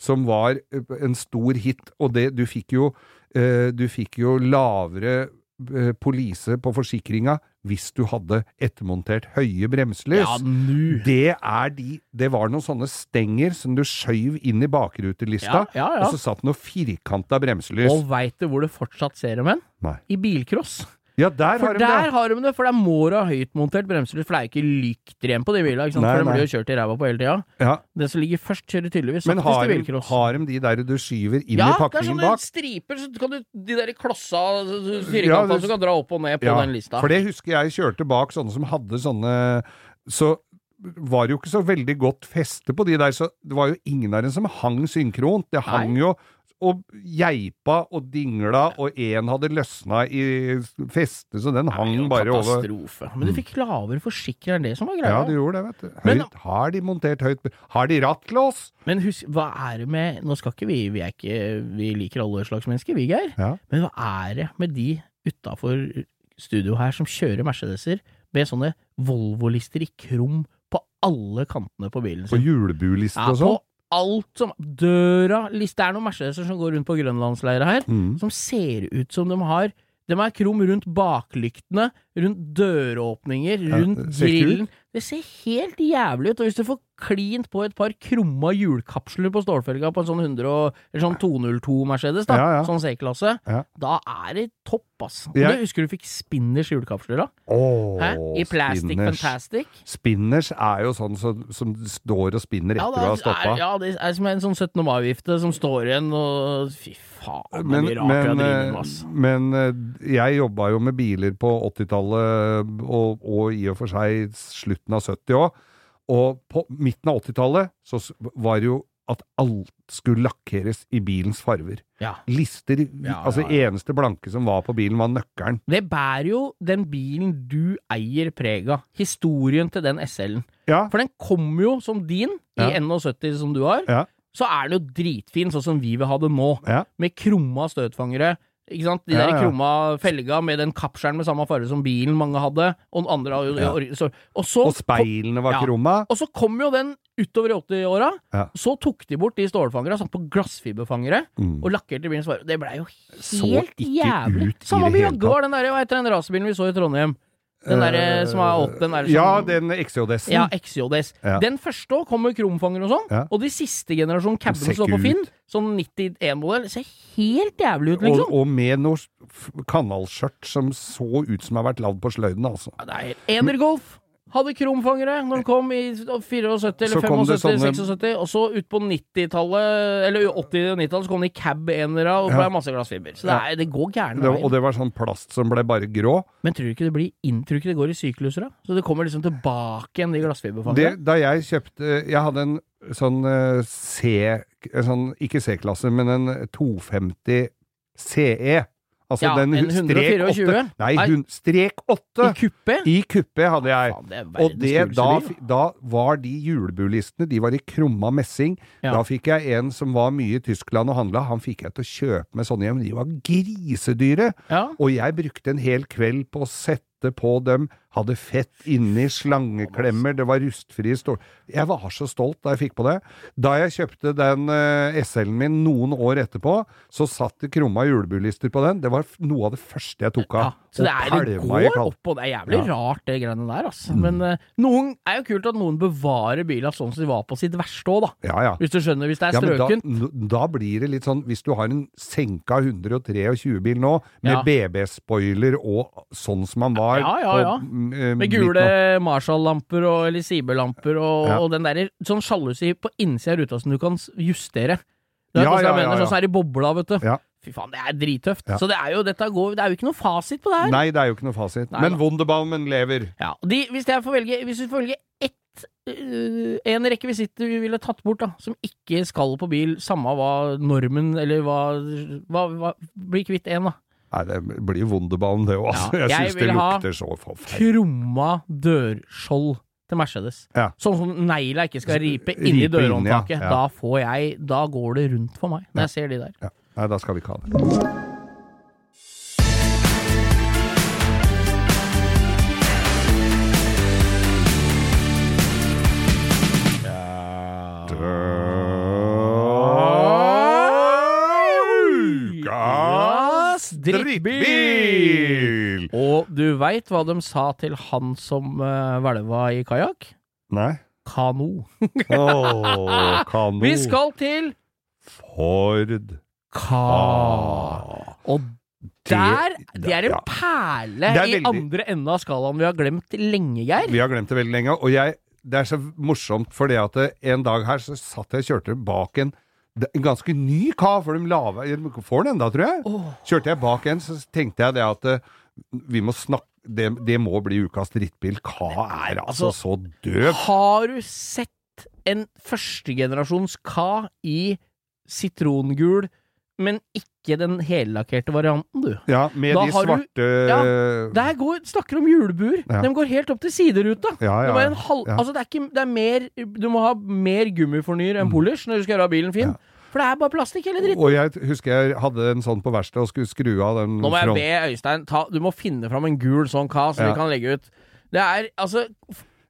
Speaker 2: som var eh, en stor hit, og det Du fikk jo, eh, du fikk jo lavere eh, polise på forsikringa hvis du hadde ettermontert høye bremselys.
Speaker 3: Ja, nu.
Speaker 2: Det er de Det var noen sånne stenger som du skjøv inn i bakrutelista,
Speaker 3: Ja, ja, ja.
Speaker 2: og så satt noe firkanta bremselys.
Speaker 3: Og veit du hvor du fortsatt ser dem hen? I bilcross.
Speaker 2: Ja, der
Speaker 3: For
Speaker 2: har de
Speaker 3: der
Speaker 2: det!
Speaker 3: har de det, for det er Mora høytmontert bremselys, for det er ikke lykter igjen på de bilene, ikke sant?
Speaker 2: Nei,
Speaker 3: for de blir jo kjørt i ræva på hele tida.
Speaker 2: Ja.
Speaker 3: Den som ligger først, kjører tydeligvis
Speaker 2: Men har de, har de de der du skyver inn
Speaker 3: ja,
Speaker 2: i
Speaker 3: det er
Speaker 2: pakningen
Speaker 3: sånne
Speaker 2: bak?
Speaker 3: striper, så kan du De der klossa,
Speaker 2: Ja,
Speaker 3: firkanta,
Speaker 2: det-
Speaker 3: som kan dra opp og ned på den lista.
Speaker 2: For det husker jeg kjørte bak sånne som hadde sånne Så var det jo ikke så veldig godt feste på de der, så det var jo ingen av dem som hang synkront. Det hang jo og geipa og dingla, og én hadde løsna i festet, så den hang
Speaker 3: Nei,
Speaker 2: bare over.
Speaker 3: katastrofe. Men du fikk lavere forsikring enn det som var greia.
Speaker 2: Ja, du gjorde det, vet du.
Speaker 3: Men-
Speaker 2: har de montert høyt Har de rattlås?
Speaker 3: Men husk, hva er det med Nå skal ikke vi Vi ikke Vi liker alle slags mennesker, vi, Geir.
Speaker 2: Ja.
Speaker 3: Men hva er det med de utafor studio her som kjører Mercedeser med sånne Volvo-lister i krum på alle kantene på bilen
Speaker 2: På
Speaker 3: julebulister
Speaker 2: julebuliste
Speaker 3: Ja,
Speaker 2: og sånn?
Speaker 3: Alt som Døra list, Det er noen Mercedeser som går rundt på grønlandsleiret her,
Speaker 2: Mm.
Speaker 3: som ser ut som de har De er krum rundt baklyktene, rundt døråpninger, rundt
Speaker 2: ja,
Speaker 3: grillen. Det ser helt jævlig ut. Og hvis du får klint på et par krumma hjulkapsler på stålfelga på en sånn 100 eller sånn 202 Mercedes, da,
Speaker 2: Ja, ja.
Speaker 3: sånn C-klasse, da er det topp, ass.
Speaker 2: Jeg-
Speaker 3: du husker du fikk Spinners hjulkapsler, da?
Speaker 2: Oh,
Speaker 3: Hæ? I Plastic
Speaker 2: spinners.
Speaker 3: Fantastic.
Speaker 2: Spinners er jo sånn som, som står og spinner etter du har
Speaker 3: det
Speaker 2: stoppa.
Speaker 3: ja, det er som en sånn 17. mai-vifte som står igjen, og fy faen, det
Speaker 2: Men,
Speaker 3: mye rart har
Speaker 2: men,
Speaker 3: drevet
Speaker 2: eh,
Speaker 3: med, ass.
Speaker 2: men eh, jeg jobba jo med biler på 80-tallet 80-tallet, og, og i og for seg slutten av 70 òg. Og på midten av 80-tallet så var det jo at alt skulle lakkeres i bilens farver.
Speaker 3: Ja.
Speaker 2: Lister
Speaker 3: Ja,
Speaker 2: Altså
Speaker 3: ja,
Speaker 2: eneste blanke som var på bilen, var nøkkelen.
Speaker 3: Det bærer jo den bilen du eier preg av. Historien til den SL-en. For den kommer jo som din, i
Speaker 2: Ja.
Speaker 3: 71 som du har. Så er den jo dritfin, sånn som vi vil ha det nå. Med krumma støtfangere. Ikke sant? De
Speaker 2: Ja,
Speaker 3: der krumma felga med den kappskjermen med samme farge som bilen mange hadde. Og andre
Speaker 2: Ja.
Speaker 3: så, Og så
Speaker 2: Og speilene var
Speaker 3: Ja.
Speaker 2: krumma.
Speaker 3: Og så kom jo den utover i 80-åra.
Speaker 2: Ja.
Speaker 3: Så tok de bort de stålfangere, satt på glassfiberfangere,
Speaker 2: Mm.
Speaker 3: og lakkerte bilens farge. Det blei jo
Speaker 2: Så
Speaker 3: helt
Speaker 2: ikke
Speaker 3: jævlig.
Speaker 2: ut i
Speaker 3: Samme med Jaguar, den der, hva heter den rasebilen vi så i Trondheim? Den der, som er åtte, den der som
Speaker 2: Ja, den XJS-en.
Speaker 3: Ja, XJS.
Speaker 2: Ja.
Speaker 3: Den første òg kom med kromfanger og sånn,
Speaker 2: Ja.
Speaker 3: og de siste generasjon cabene står på Finn, sånn 91-modell, ser helt jævlig ut, liksom.
Speaker 2: og med noe kanalskjørt som så ut som har vært lagd på sløyden, altså.
Speaker 3: Ja, det er helt Energolf hadde kromfangere når den kom i 74 eller
Speaker 2: Så kom
Speaker 3: 75,
Speaker 2: sånne-
Speaker 3: 76, og så ut på 90-tallet, eller 80- og 90-tallet, så kom det i cab-enere og
Speaker 2: Ja.
Speaker 3: masse glassfiber. Så det, er, det går gærne
Speaker 2: og det var sånn plast som ble bare grå.
Speaker 3: Men tror du ikke det blir inn, tror du ikke det går i sykluser, da? Så det kommer liksom tilbake igjen, de glassfiberfangerne?
Speaker 2: da jeg kjøpte Jeg hadde en sånn eh, C sånn, Ikke C-klasse, men en 250 CE. Altså
Speaker 3: Ja,
Speaker 2: den
Speaker 3: en
Speaker 2: strek
Speaker 3: 124?
Speaker 2: Nei, hun, strek 8!
Speaker 3: I kuppet?
Speaker 2: I kuppet hadde jeg.
Speaker 3: Ja, det
Speaker 2: Og det, da, da var de julebulistene De var i krumma messing.
Speaker 3: Ja.
Speaker 2: Da fikk jeg en som var mye i Tyskland og handla. Han fikk jeg til å kjøpe med sånne hjem. De var grisedyre. Og jeg brukte en hel kveld på å sette på dem. Hadde fett inni, slangeklemmer, det var rustfrie stål... Jeg var så stolt da jeg fikk på det. Da jeg kjøpte den eh, SL-en min noen år etterpå, så satt det krumma julebulister på den. Det var noe av det første jeg tok
Speaker 3: Ja,
Speaker 2: av.
Speaker 3: så det, er, det går
Speaker 2: oppå,
Speaker 3: opp, og det er jævlig
Speaker 2: Ja. Mm.
Speaker 3: rart, det greiene der, altså. Men uh, noen er jo kult at noen bevarer bila sånn som de var på sitt verste òg, da.
Speaker 2: Ja, ja.
Speaker 3: Hvis du skjønner, hvis det er
Speaker 2: Ja, men da, da blir det litt sånn Hvis du har en senka 123-bil nå, med
Speaker 3: Ja.
Speaker 2: BB-spoiler og sånn som han var
Speaker 3: Ja, ja, ja.
Speaker 2: på, mm,
Speaker 3: Med gule Marshall-lamper eller Siber-lamper og,
Speaker 2: Ja.
Speaker 3: og den derre sånn sjalusi på innsida av ruta som du kan justere. Det er
Speaker 2: Ja, ja,
Speaker 3: mener,
Speaker 2: ja, ja.
Speaker 3: sånn som er i bobla, vet du.
Speaker 2: Ja.
Speaker 3: Fy faen, det er drittøft.
Speaker 2: Ja.
Speaker 3: Så det er jo, går, det er jo ikke noe fasit på det her.
Speaker 2: Nei, det er jo ikke noe fasit.
Speaker 3: Nei
Speaker 2: Men
Speaker 3: da.
Speaker 2: Wunderbaumen lever.
Speaker 3: Ja, de, hvis jeg får velge Hvis vi får velge ett øh, En rekvisitt vi ville tatt bort, da, som ikke skal på bil, samme hva normen eller hva, hva, hva Bli kvitt én, da.
Speaker 2: Nei, det blir Wunderbanen, det òg.
Speaker 3: Ja,
Speaker 2: jeg
Speaker 3: jeg
Speaker 2: syns det lukter så forferdelig.
Speaker 3: Krumma dørskjold til Mercedes.
Speaker 2: Ja.
Speaker 3: Sånn som negla ikke skal ripe inni
Speaker 2: Ripe inn, ja.
Speaker 3: Da får jeg Da går det rundt for meg, når jeg ser de der.
Speaker 2: Ja. Nei, da skal vi ikke ha det. Drittbil!
Speaker 3: Og du veit hva de sa til han som uh, hvelva i kajakk?
Speaker 2: Nei.
Speaker 3: Kano.
Speaker 2: oh, kano.
Speaker 3: Vi skal til
Speaker 2: Ford
Speaker 3: Ka.
Speaker 2: Ah.
Speaker 3: Og der Det er en
Speaker 2: ja.
Speaker 3: perle
Speaker 2: er veldig...
Speaker 3: i andre enden av skalaen vi har glemt lenge, Geir.
Speaker 2: Vi har glemt det veldig lenge. Og jeg, det er så morsomt, fordi at en dag her så satt jeg og kjørte bak en, en ganske ny Ka, for de lave de Får den enda, tror jeg. Kjørte jeg bak en, så tenkte jeg det at eh, vi må snakke det, det må bli ukas drittbil. Ka er altså,
Speaker 3: altså-
Speaker 2: så døv.
Speaker 3: Har du sett en førstegenerasjons Ka i sitrongul, men ikke den hellakkerte varianten, du?
Speaker 2: Ja, med
Speaker 3: Da
Speaker 2: de
Speaker 3: svarte du-
Speaker 2: svarte
Speaker 3: Der går, snakker om julebuer.
Speaker 2: Ja.
Speaker 3: De går helt opp til sideruta.
Speaker 2: Ja, ja,
Speaker 3: det, en halv,
Speaker 2: ja.
Speaker 3: altså det, er ikke, det er mer Du må ha mer gummifornyer enn polish når du skal gjøre bilen fin.
Speaker 2: Mm. Ja.
Speaker 3: For det er bare plastikk hele dritten.
Speaker 2: Og jeg husker jeg hadde en sånn på verkstedet og skulle skru av den
Speaker 3: Nå må jeg be Øystein ta, Du må finne fram en gul sånn kar som
Speaker 2: Ja.
Speaker 3: vi kan legge ut. Det er altså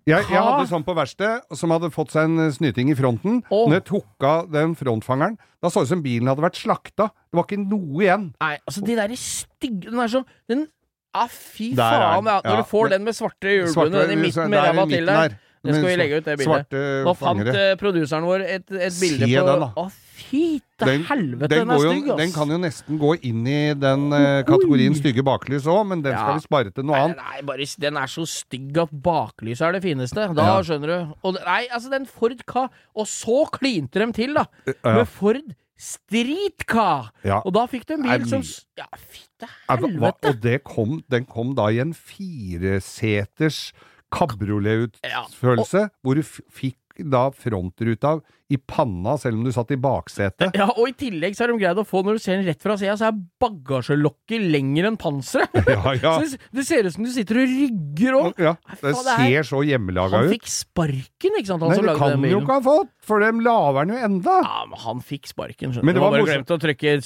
Speaker 2: Jeg, jeg hadde sånn på verkstedet, som hadde fått seg en eh, snyting i fronten.
Speaker 3: Oh.
Speaker 2: Når jeg tok av den frontfangeren, da så det ut som bilen hadde vært slakta. Det var ikke noe igjen.
Speaker 3: Nei, altså de der stygge Den er så den, Ja, fy faen. Ja, når du får den med svarte hjulbunner i midten med ræva til der. Det skal vi legge ut, det bildet. Nå fant uh, produseren vår et, et bilde
Speaker 2: Se
Speaker 3: på
Speaker 2: den, da.
Speaker 3: Å, fy til
Speaker 2: Den,
Speaker 3: helvete,
Speaker 2: den,
Speaker 3: den, er stygg, ass.
Speaker 2: den kan jo nesten gå inn i den uh, kategorien stygge baklys òg, men den
Speaker 3: Ja.
Speaker 2: skal vi spare til noe
Speaker 3: Nei,
Speaker 2: annet.
Speaker 3: nei, bare, den er så stygg at baklyset er det fineste. Da
Speaker 2: Ja.
Speaker 3: skjønner du. Og, nei, altså, den Ford Ka Og så klinte de til, da!
Speaker 2: Ja.
Speaker 3: Med Ford Streetcar!
Speaker 2: Ja.
Speaker 3: Og da fikk du en bil som Ja,
Speaker 2: Er- hva-
Speaker 3: helvete!
Speaker 2: Og det kom, den kom da i en fireseters kabrioletutførelse, hvor du fikk da frontruta i panna selv om du satt i baksetet.
Speaker 3: Ja, og i tillegg så har de greid å få, når du ser den rett fra sida, så er bagasjelokket lenger enn panseret.
Speaker 2: Ja, ja.
Speaker 3: Så det, ser ut som du sitter og rygger og
Speaker 2: ja. Det
Speaker 3: faen, det er-
Speaker 2: ser så hjemmelaga
Speaker 3: Han fikk sparken, ikke sant, han
Speaker 2: Nei, det kan
Speaker 3: den
Speaker 2: han jo ikke ha fått, for dem lager den jo enda.
Speaker 3: Ja, men han fikk sparken, skjønner du. Han bare glemte å trykke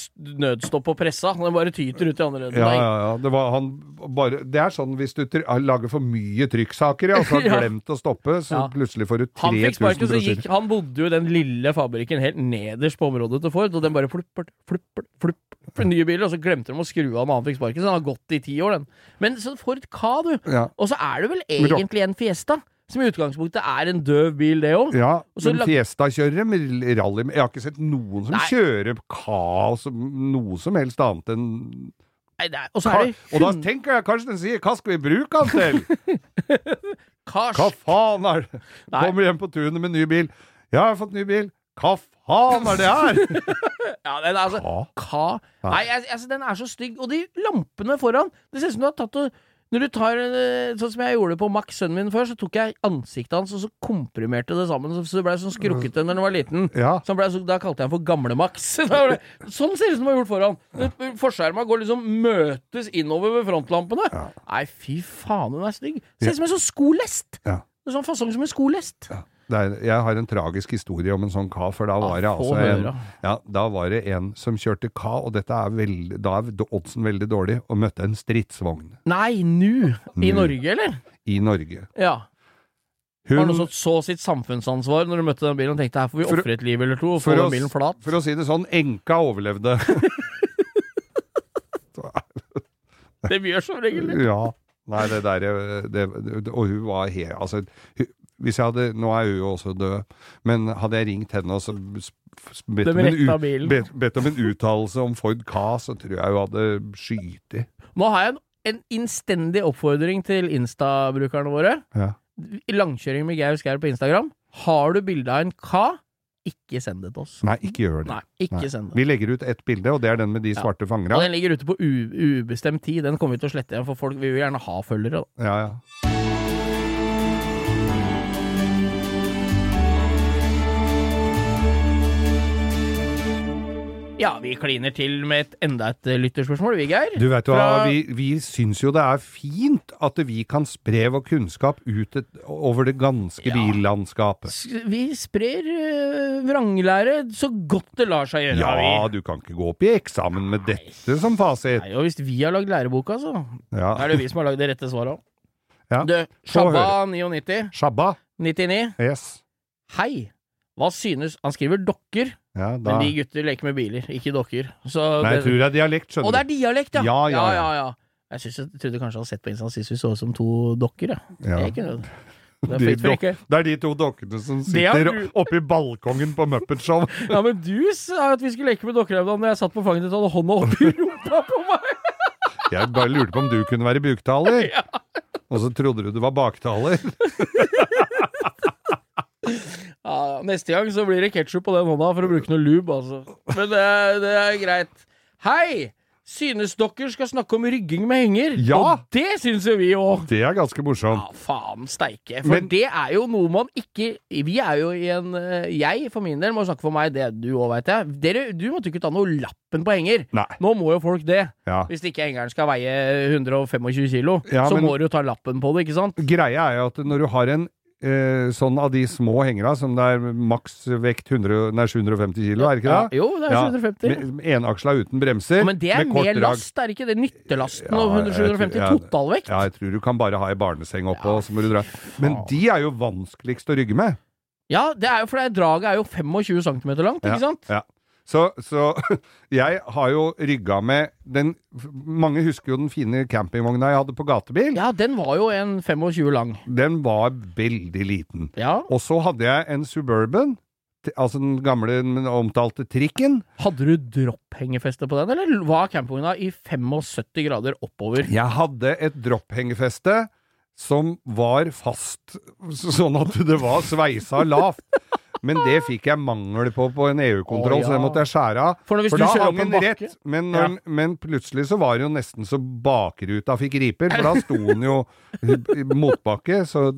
Speaker 3: nødstopp på pressa. Han bare tyter ut i andre enden.
Speaker 2: Ja, ja, ja. Det, var, han bare, det er sånn hvis du lager for mye trykksaker, ja, og så har glemt å stoppe, så plutselig får du
Speaker 3: Han fikk
Speaker 2: 3000
Speaker 3: sparken, så gikk Han bodde jo i den lille fabrikken helt nederst på området til Ford, og den bare fluppert, fluppert, fluppert nye biler, og så glemte de å skru av når han fikk sparken, så den har gått i ti år, den. Men så Ford Ka, du.
Speaker 2: Ja.
Speaker 3: Og så er det vel egentlig en Fiesta, som i utgangspunktet er en døv bil, det òg.
Speaker 2: Ja, men Fiesta-kjørere med rally Jeg har ikke sett noen som
Speaker 3: Nei.
Speaker 2: kjører kaos noe som helst annet enn
Speaker 3: Nei, er- Og så det
Speaker 2: Og da tenker jeg kanskje den sier 'hva skal vi bruke han til'? Hva faen er det? Kommer hjem på tunet med ny bil. 'Ja, jeg har fått ny bil'. Hva faen er det her?
Speaker 3: Ja, den er altså
Speaker 2: Hva?
Speaker 3: Ka Nei, jeg- altså, den er så stygg. Og de lampene foran Det ser ut som du har tatt og Når du tar eh, Sånn som jeg gjorde på Max, sønnen min, før, så tok jeg ansiktet hans og så komprimerte det sammen, så så det blei sånn skrukkete når han var liten.
Speaker 2: Ja.
Speaker 3: Så han ble, så, da kalte jeg han for Gamle-Max. Da var det- sånn ser det ut som du har gjort foran. Forskjerma går liksom møtes innover ved frontlampene. Nei, fy faen, den er stygg. Ser ut som en sånn skolest.
Speaker 2: Ja.
Speaker 3: En sånn fasong som en skolest.
Speaker 2: Er, jeg har en tragisk historie om en sånn ka, for da var det altså en, ja, da var det en som kjørte ka, og dette er veldig, da er oddsen veldig dårlig, og møtte en stridsvogn
Speaker 3: Nei, nu. I
Speaker 2: Nu.
Speaker 3: Norge, eller?
Speaker 2: i Norge.
Speaker 3: Ja. Var
Speaker 2: Hun,
Speaker 3: det noe som så sitt samfunnsansvar når du møtte den bilen og tenkte her får vi ofre et liv eller to og få den bilen flat?
Speaker 2: for å si det sånn, enka overlevde.
Speaker 3: Det gjør som regel det.
Speaker 2: ja. Nei, det der det, det, Og hun var helt Altså, hun, hvis jeg hadde Nå er hun jo også død, men hadde jeg ringt henne og bedt om, en, bedt, bedt om en uttalelse om Ford Ka, så tror jeg hun hadde skytet.
Speaker 3: Nå har jeg en, en innstendig oppfordring til Insta-brukerne våre.
Speaker 2: Ja.
Speaker 3: Langkjøring med Geir Skau på Instagram. Har du bilde av en Ka, ikke send det til oss.
Speaker 2: Nei, ikke gjør det.
Speaker 3: Nei, ikke
Speaker 2: Nei.
Speaker 3: send det.
Speaker 2: Vi legger ut ett bilde, og det er den med de
Speaker 3: Ja.
Speaker 2: svarte
Speaker 3: Og
Speaker 2: fangerne.
Speaker 3: den ligger ute på ubestemt tid. Den kommer vi til å slette igjen, for folk vi vil gjerne ha følgere. Da.
Speaker 2: Ja, ja.
Speaker 3: Ja, vi kliner til med et, enda et eh, lytterspørsmål, vi, Geir.
Speaker 2: Du vet jo,
Speaker 3: Fra-
Speaker 2: vi, vi syns jo det er fint at vi kan spre vår kunnskap ut et, over det ganske
Speaker 3: Ja.
Speaker 2: billandskapet.
Speaker 3: Vi sprer uh, vranglære så godt det lar seg gjøre.
Speaker 2: Ja, du kan ikke gå opp i eksamen med dette som fasit.
Speaker 3: Nei, og hvis vi har lagd læreboka, så
Speaker 2: Ja.
Speaker 3: er det vi som har lagd det rette svaret òg.
Speaker 2: Ja.
Speaker 3: Du, Shabba 99,
Speaker 2: Shabba.
Speaker 3: 99.
Speaker 2: Yes.
Speaker 3: Hei! Hva synes Han skriver dokker,
Speaker 2: Ja,
Speaker 3: men vi gutter leker med biler, ikke dokker. Så
Speaker 2: Nei, jeg tror det er dialekt, skjønner du.
Speaker 3: Å, det er dialekt, ja!
Speaker 2: Ja, ja,
Speaker 3: ja,
Speaker 2: ja.
Speaker 3: ja. Jeg, synes, jeg trodde kanskje han hadde sett på Insta sist vi så ut som to dokker. Ja.
Speaker 2: Ja.
Speaker 3: Jeg kunne det. Er
Speaker 2: De. Det er de to dokkene som sitter
Speaker 3: du-
Speaker 2: oppi balkongen på Muppet Show.
Speaker 3: Ja, men du sa at vi skulle leke med dokker da jeg satt på fanget ditt og hadde hånda oppi rumpa på meg!
Speaker 2: Jeg bare lurte på om du kunne være buktaler. Og så trodde du du var baktaler.
Speaker 3: Ja, neste gang så blir det ketsjup på den hånda for å bruke noe lube, altså. Men det, det er greit. Hei! Synes dere skal snakke om rygging med henger?
Speaker 2: Ja!
Speaker 3: Og det syns jo vi òg.
Speaker 2: Det er ganske morsomt.
Speaker 3: Ja, faen steike. For
Speaker 2: Men-
Speaker 3: det er jo noe man ikke Vi er jo i en eh, Jeg, for min del, må snakke for meg, det du òg, veit jeg. Dere, du måtte ikke ta noe lappen på henger.
Speaker 2: Nei.
Speaker 3: Nå må jo folk det.
Speaker 2: Ja.
Speaker 3: Hvis ikke hengeren skal veie 125 kilo,
Speaker 2: Ja,
Speaker 3: så
Speaker 2: men-
Speaker 3: må du jo ta lappen på det, ikke sant?
Speaker 2: Greia er jo at når du har en eh, sånn av de små hengera, som det er maks vekt 100, nei, 750 kilo, er det ikke
Speaker 3: Ja,
Speaker 2: det?
Speaker 3: jo, det er 750.
Speaker 2: Ja, Enaksla uten bremser.
Speaker 3: Ja, men det er
Speaker 2: med med
Speaker 3: last, er det ikke det? Nyttelasten
Speaker 2: Ja,
Speaker 3: og
Speaker 2: jeg tror-
Speaker 3: 750
Speaker 2: ja,
Speaker 3: totalvekt?
Speaker 2: Ja, jeg tror du kan bare ha ei barneseng oppå,
Speaker 3: Ja,
Speaker 2: så må du dra. Men de er jo vanskeligst å rygge med.
Speaker 3: Ja, det er jo for det draget er jo 25 cm langt, ikke sant?
Speaker 2: Ja. Så, så jeg har jo rygga med den Mange husker jo den fine campingvogna jeg hadde på gatebil.
Speaker 3: Ja, den var jo en 25 lang.
Speaker 2: Den var veldig liten.
Speaker 3: Ja.
Speaker 2: Og så hadde jeg en Suburban, altså den gamle den omtalte trikken.
Speaker 3: Hadde du dropphengefeste på den, eller var campingvogna i 75 grader oppover?
Speaker 2: Jeg hadde et dropphengefeste som var fast, sånn at det var sveisa lavt. Men det fikk jeg mangel på på en EU-kontroll,
Speaker 3: oh, ja.
Speaker 2: så det måtte jeg skjære av.
Speaker 3: For
Speaker 2: For da hang
Speaker 3: en
Speaker 2: den rett, men, når, ja. men plutselig så var det jo nesten så bakruta fikk riper, for da sto den jo motbakke, så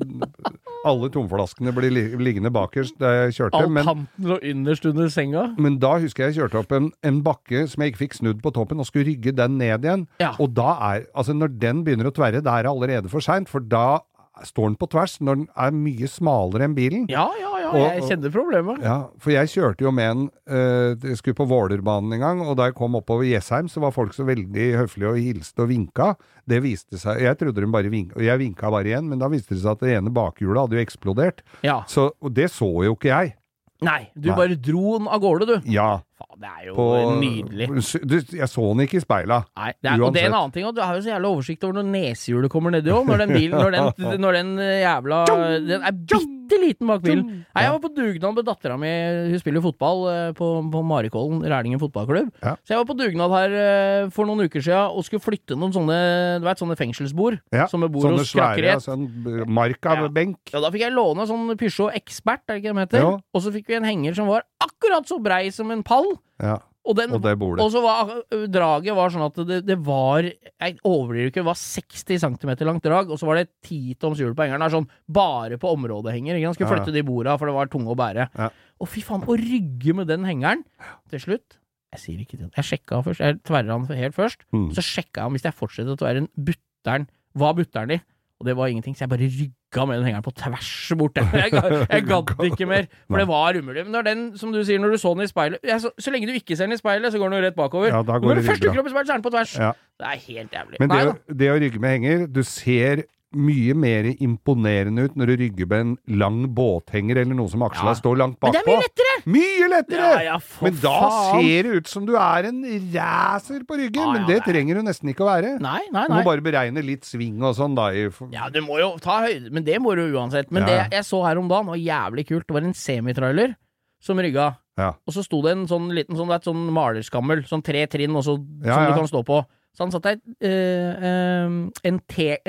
Speaker 2: alle tomflaskene ble liggende bakerst da jeg kjørte.
Speaker 3: All
Speaker 2: Men,
Speaker 3: panten lå innerst under senga.
Speaker 2: men da husker jeg jeg kjørte opp en, en bakke som jeg ikke fikk snudd på toppen, og skulle rygge den ned igjen.
Speaker 3: Ja.
Speaker 2: Og da er Altså, når den begynner å tverre, da er det allerede for seint, for da står den på tvers når den er mye smalere enn bilen.
Speaker 3: Ja, ja, ja,
Speaker 2: Og-
Speaker 3: jeg kjenner problemet.
Speaker 2: Ja, for jeg kjørte jo med en eh, Jeg skulle på Vålerbanen en gang, og da jeg kom oppover Jessheim, så var folk så veldig høflige og hilste og vinka. Det viste seg Jeg trodde de bare vinka, og jeg vinka bare igjen, men da viste det seg at det ene bakhjulet hadde jo eksplodert.
Speaker 3: Ja.
Speaker 2: Så, og det så jo ikke jeg.
Speaker 3: Nei, du
Speaker 2: Nei.
Speaker 3: bare dro den av gårde, du.
Speaker 2: Ja.
Speaker 3: Faen, det er jo
Speaker 2: På,
Speaker 3: nydelig.
Speaker 2: Du, jeg så den ikke i speila.
Speaker 3: Nei, det er, det er en annen ting, og du har jo så jævla oversikt over når nesehjulet kommer nedi òg. Når den bilen, når den, når den eh, jævla Den er bitte liten bak bilen. Nei, jeg var på dugnad med dattera mi, hun spiller fotball eh, på, på Marikollen, Rælingen fotballklubb.
Speaker 2: Ja.
Speaker 3: Så jeg var på dugnad her eh, for noen uker siden og skulle flytte noen sånne Du vet, sånne fengselsbord
Speaker 2: Ja,
Speaker 3: som bor
Speaker 2: Sånne
Speaker 3: hos
Speaker 2: svære, sånn markabenk.
Speaker 3: Ja. Ja, da fikk jeg låne sånn Peugeot Expert, er det ikke det de heter? Og så fikk vi en henger som var akkurat så brei som en pall.
Speaker 2: Ja,
Speaker 3: Og, den,
Speaker 2: og det bordet.
Speaker 3: og så var draget var sånn at det, det var Jeg overdriver ikke, det var 60 cm langt drag, og så var det 10 toms hjul på hengeren. Det er sånn bare på områdehenger. Han Skulle flytte de borda, for det var tunge å bære.
Speaker 2: Ja.
Speaker 3: Og fy faen, å rygge med den hengeren til slutt Jeg sier ikke det. Jeg sjekka først. Jeg tverra den helt først.
Speaker 2: Mm.
Speaker 3: Så sjekka jeg om hvis jeg fortsetter å tverre den, butteren Hva butter den i? Og det var ingenting, så jeg bare rygga med den hengeren på tvers bort. Jeg, jeg gadd ikke mer, for det var umulig. Men når den, som du sier, når du så den i speilet jeg, så, så lenge du ikke ser den i speilet, så går den jo rett bakover.
Speaker 2: Ja, da går
Speaker 3: når du
Speaker 2: det
Speaker 3: først dukker opp i speilet, så er den på tvers.
Speaker 2: Ja.
Speaker 3: Det er helt jævlig.
Speaker 2: Men det,
Speaker 3: Nei
Speaker 2: det å rygge med henger, du ser mye mer imponerende ut når du rygger med en lang båthenger eller noe som aksla
Speaker 3: Ja.
Speaker 2: står langt
Speaker 3: Men det er mye lettere!
Speaker 2: Mye lettere!
Speaker 3: Ja, ja,
Speaker 2: men da
Speaker 3: faen.
Speaker 2: ser det ut som du er en racer på ryggen,
Speaker 3: ja,
Speaker 2: men det trenger du nesten ikke å være.
Speaker 3: Nei, nei,
Speaker 2: Du må bare beregne litt sving og sånn, da.
Speaker 3: Ja, du må jo ta høyde, men det må du uansett. Men det jeg så her om dagen, var jævlig kult. Det var en semitrailer som rygga.
Speaker 2: ja.
Speaker 3: Og så sto det en sånn liten sånn, det er et sånn malerskammel, sånn tre trinn også, som du kan stå på. Så han satte ei, eh, eh, en,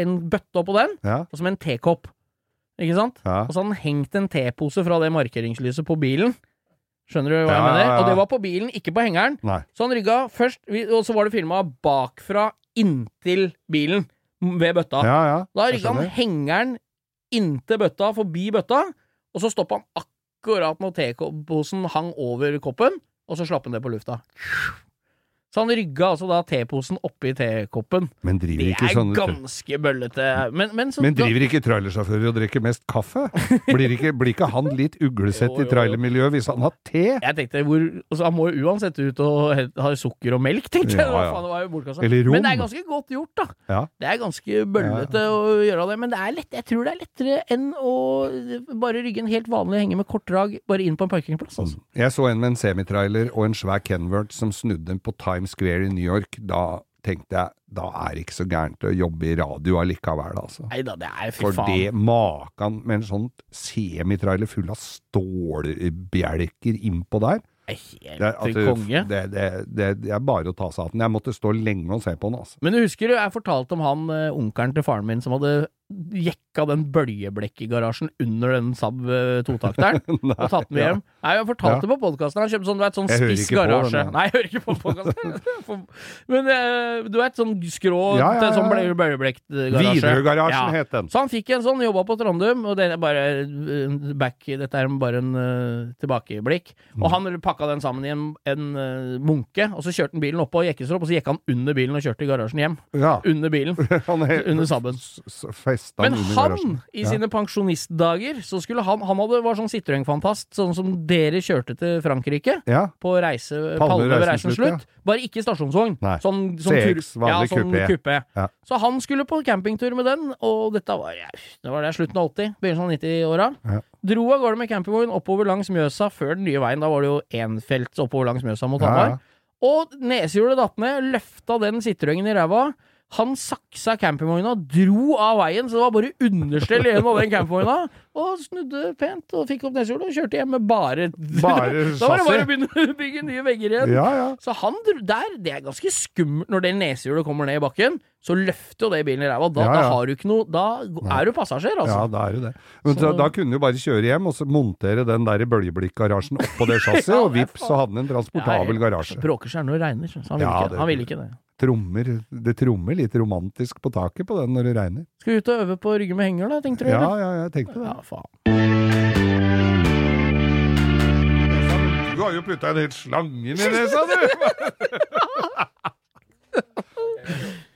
Speaker 3: en bøtte oppå den,
Speaker 2: Ja,
Speaker 3: som en tekopp. Ikke sant?
Speaker 2: ja.
Speaker 3: Og så hadde han hengt en tepose fra det markeringslyset på bilen. Skjønner du hva jeg mener?
Speaker 2: ja, ja.
Speaker 3: Og det var på bilen, ikke på hengeren.
Speaker 2: Nei.
Speaker 3: Så han rygga først, og så var det filma bakfra inntil bilen ved bøtta.
Speaker 2: Ja, ja.
Speaker 3: Da rygga han hengeren inntil bøtta, forbi bøtta, og så stoppa han akkurat når teposen hang over koppen, og så slapp han det på lufta. Så han rygga altså da teposen oppi tekoppen.
Speaker 2: Men driver
Speaker 3: Det
Speaker 2: ikke
Speaker 3: er
Speaker 2: sånne
Speaker 3: ganske bøllete. Men, men, så,
Speaker 2: Men driver ikke trailersjåfører og drikker mest kaffe? Blir ikke, blir ikke han litt uglesett
Speaker 3: Jo,
Speaker 2: i
Speaker 3: jo, i
Speaker 2: trailermiljøet hvis han har te?
Speaker 3: Jeg tenkte, hvor, altså, Han må jo uansett ut og ha sukker og melk, tenkte jeg.
Speaker 2: Ja, ja.
Speaker 3: faen, det jo.
Speaker 2: Eller rom.
Speaker 3: Men det er ganske godt gjort, da.
Speaker 2: Ja.
Speaker 3: Det er ganske bøllete å gjøre det. Men det er lett, jeg tror det er lettere enn å bare rygge en helt vanlig henge med kort drag bare inn på en parkeringsplass. Altså.
Speaker 2: Jeg så en med en semitrailer og en svær Kenworth som snudde på Times Square i New York. Da tenkte jeg da er det ikke så gærent å jobbe i radio allikevel, altså.
Speaker 3: Neida, det er fy
Speaker 2: For
Speaker 3: faen.
Speaker 2: det makan med en sånn semitrailer full av stålbjelker innpå der
Speaker 3: er
Speaker 2: det
Speaker 3: helt
Speaker 2: altså,
Speaker 3: konge.
Speaker 2: det, det, det, det er bare å ta seg av den. Jeg måtte stå lenge og se på den, altså.
Speaker 3: Men du husker du, jeg fortalte om han eh, onkelen til faren min som hadde jekka den bøljeblekk-garasjen under den Saab eh, totakteren og tatt den med hjem. Nei, jeg fortalte det på podkasten. Han kjøpte sånn, du vet, sånn spiss garasje. Nei, jeg hører ikke på podkasten. Men eh, du vet, sånn skrå
Speaker 2: Ja, ja,
Speaker 3: til sånn
Speaker 2: ja.
Speaker 3: bøljeblekk-garasje.
Speaker 2: Widerøe-garasjen
Speaker 3: Ja.
Speaker 2: het den.
Speaker 3: Så han fikk en sånn, jobba på Trondheim, og det er bare eh, back, dette er bare en uh, tilbakeblikk.
Speaker 2: Mm.
Speaker 3: Og han pakka den sammen i en, en uh, munke, og så kjørte han bilen oppå Jekkestrop, og så gikk han under bilen og kjørte i garasjen hjem.
Speaker 2: Ja.
Speaker 3: Under bilen.
Speaker 2: Er-
Speaker 3: Under Saben.
Speaker 2: Festa
Speaker 3: Men han, i
Speaker 2: Ja.
Speaker 3: sine pensjonistdager, så skulle han Han hadde, var sånn Citroën-fantast, sånn som dere kjørte til Frankrike.
Speaker 2: Ja.
Speaker 3: På reise,
Speaker 2: Palme
Speaker 3: ved
Speaker 2: reisens slutt,
Speaker 3: Ja. Bare ikke stasjonsvogn. Sånn, sånn
Speaker 2: CX, vanlig
Speaker 3: sånn.
Speaker 2: Ja.
Speaker 3: Så han skulle på campingtur med den, og dette var, det var det slutten av 80, begynnelsen av 90-åra.
Speaker 2: Ja.
Speaker 3: Dro av gårde med campingvogn oppover langs Mjøsa før den nye veien. Da var det jo énfelts oppover langs Mjøsa mot Hamar. Og nesehjulet datt ned, løfta den Citroën i ræva. Han saksa campingvogna, dro av veien, så det var bare understell igjen over den campingvogna. Og snudde pent og fikk opp nesehjulet og kjørte hjem med bare
Speaker 2: Bare
Speaker 3: Da var det bare å begynne å bygge nye vegger igjen.
Speaker 2: Ja, ja.
Speaker 3: Så han der, det er ganske skummelt når det nesehjulet kommer ned i bakken. Så løfter jo det bilen i ræva. Da,
Speaker 2: Ja,
Speaker 3: da har du ikke noe Da er du passasjer,
Speaker 2: Ja,
Speaker 3: altså.
Speaker 2: da er du det. Men
Speaker 3: Så-
Speaker 2: da, da kunne du bare kjøre hjem og så montere den der bøljeblikkgarasjen oppå det chassiset,
Speaker 3: Ja,
Speaker 2: og vips, så hadde den en transportabel garasje.
Speaker 3: Bråker seg når det regner, så han ville
Speaker 2: Ja,
Speaker 3: ikke,
Speaker 2: det-
Speaker 3: han vil ikke det.
Speaker 2: Trommer, det trommer litt romantisk på taket på den når det regner.
Speaker 3: Skal vi ut og øve på rygge med henger, da, tenkte du?
Speaker 2: Ja, ja, jeg tenkte det.
Speaker 3: ja faen.
Speaker 2: Du har jo putta en hel slange inn i nesa, du!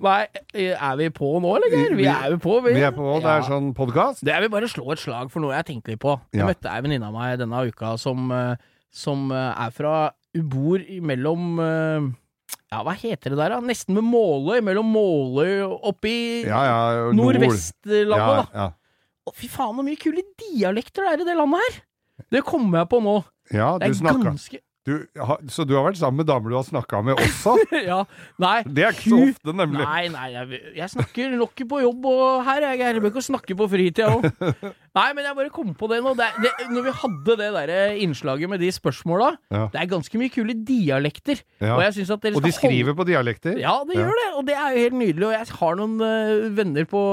Speaker 3: Nei, er vi på nå, eller? Geir? Vi
Speaker 2: Vi-
Speaker 3: er jo på, vi.
Speaker 2: Vi er på, det er
Speaker 3: Ja.
Speaker 2: sånn podkast.
Speaker 3: Det jeg vil bare slå et slag for noe jeg tenker på. Jeg
Speaker 2: Ja.
Speaker 3: møtte ei venninne av meg denne uka som, eh, som eh, er fra Hun bor mellom eh, Ja, hva heter det der, da? Nesten ved Måløy. Mellom Måløy oppi
Speaker 2: Ja, ja. nord.
Speaker 3: Nordvestlandet,
Speaker 2: Ja,
Speaker 3: da.
Speaker 2: ja.
Speaker 3: Å, fy faen, så mye kule dialekter det er i det landet her! Det kommer jeg på nå.
Speaker 2: ja,
Speaker 3: Det
Speaker 2: du
Speaker 3: er
Speaker 2: snakka
Speaker 3: ganske
Speaker 2: du, Så du har vært sammen med damer du har snakka med også?
Speaker 3: Ja, nei.
Speaker 2: Det er ikke så ofte, nemlig.
Speaker 3: Nei, nei, jeg, jeg snakker nok på jobb og her. Jeg bør ikke snakke på fritida òg. Nei, men jeg bare kom på det nå. Det, det, når vi hadde det der innslaget med de spørsmåla,
Speaker 2: Ja.
Speaker 3: det er ganske mye kule dialekter.
Speaker 2: Ja.
Speaker 3: Og
Speaker 2: Og de skriver på dialekter?
Speaker 3: Ja, det
Speaker 2: Ja.
Speaker 3: gjør det. Og det er jo helt nydelig. Og jeg har noen uh, venner på,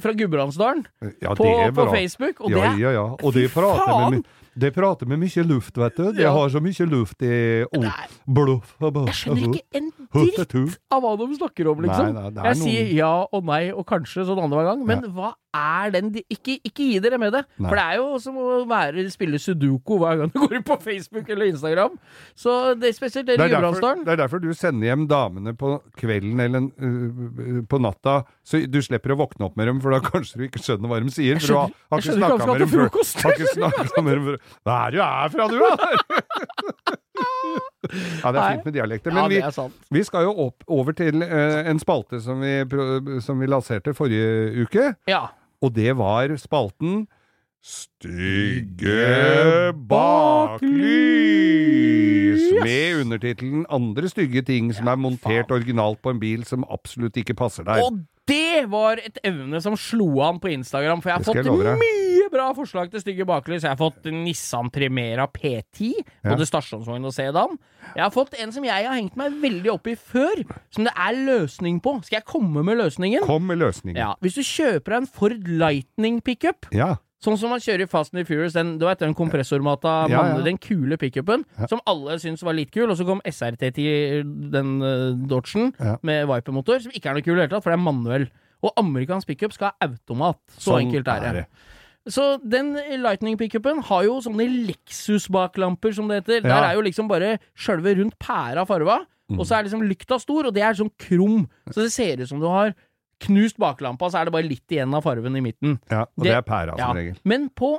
Speaker 3: fra Gudbrandsdalen
Speaker 2: Ja,
Speaker 3: på, på. Facebook, og
Speaker 2: ja,
Speaker 3: det
Speaker 2: ja, ja. Og de prater,
Speaker 3: faen!
Speaker 2: med, de prater med mye luft, vet du. De har så mye luft i oh, bluff.
Speaker 3: Jeg skjønner ikke en dritt av hva de snakker om, liksom.
Speaker 2: Nei, nei,
Speaker 3: jeg
Speaker 2: noen-
Speaker 3: sier ja og nei og kanskje sånn annenhver gang, men hva er den de... ikke, ikke gi dere med det.
Speaker 2: Nei.
Speaker 3: For det er jo som å være, spille sudoku hver gang du går inn på Facebook eller Instagram. Så det er spesielt dere
Speaker 2: Det
Speaker 3: i Gudbrandsdalen.
Speaker 2: det er derfor du sender hjem damene på kvelden eller uh, på natta, så du slipper å våkne opp med dem, for da kanskje du ikke skjønner hva de sier. For du har, har ikke snakka med dem før. Har ikke snakket med dem før. Hva er det du er fra, du, da? Ja, det er fint med dialekter.
Speaker 3: Ja,
Speaker 2: vi,
Speaker 3: det
Speaker 2: vi skal jo opp, over til uh, en spalte som vi, som vi lanserte forrige uke.
Speaker 3: Ja.
Speaker 2: Og det var spalten Stygge baklys! Med undertittelen 'Andre stygge ting som er montert originalt på en bil som absolutt ikke passer deg'.
Speaker 3: Og det var et evne som slo an på Instagram, for jeg har
Speaker 2: Det
Speaker 3: fått
Speaker 2: deg.
Speaker 3: Mye bra forslag til stygge baklys. Jeg har fått Nissan Primera P10,
Speaker 2: Ja.
Speaker 3: både stasjonsvogn og sedan. Jeg har fått en som jeg har hengt meg veldig opp i før, som det er løsning på. Skal jeg komme med løsningen?
Speaker 2: Kom med løsningen.
Speaker 3: Ja, Hvis du kjøper deg en Ford Lightning pickup,
Speaker 2: Ja.
Speaker 3: sånn som man kjører i Fast and the Furious, den, du vet, den kompressormata,
Speaker 2: Ja, ja.
Speaker 3: den kule pickupen, som alle syns var litt kul, og så kom SRT10, den uh, Dodgen,
Speaker 2: Ja.
Speaker 3: med Viper-motor, som ikke er noe kul i det hele tatt, for det er manuell. Og amerikansk pickup skal ha automat. Så
Speaker 2: Sånn
Speaker 3: enkelt er det.
Speaker 2: er det.
Speaker 3: Så den Lightning-pickupen har jo sånne Lexus-baklamper, som det heter. Der er jo liksom bare sjølve rundt pæra farva,
Speaker 2: Mm.
Speaker 3: og så er liksom lykta stor, og det er sånn krum. Så det ser ut som du har knust baklampa, så er det bare litt igjen av farven i midten.
Speaker 2: Ja, og det,
Speaker 3: Det-
Speaker 2: er pæra
Speaker 3: Ja.
Speaker 2: som regel.
Speaker 3: Men på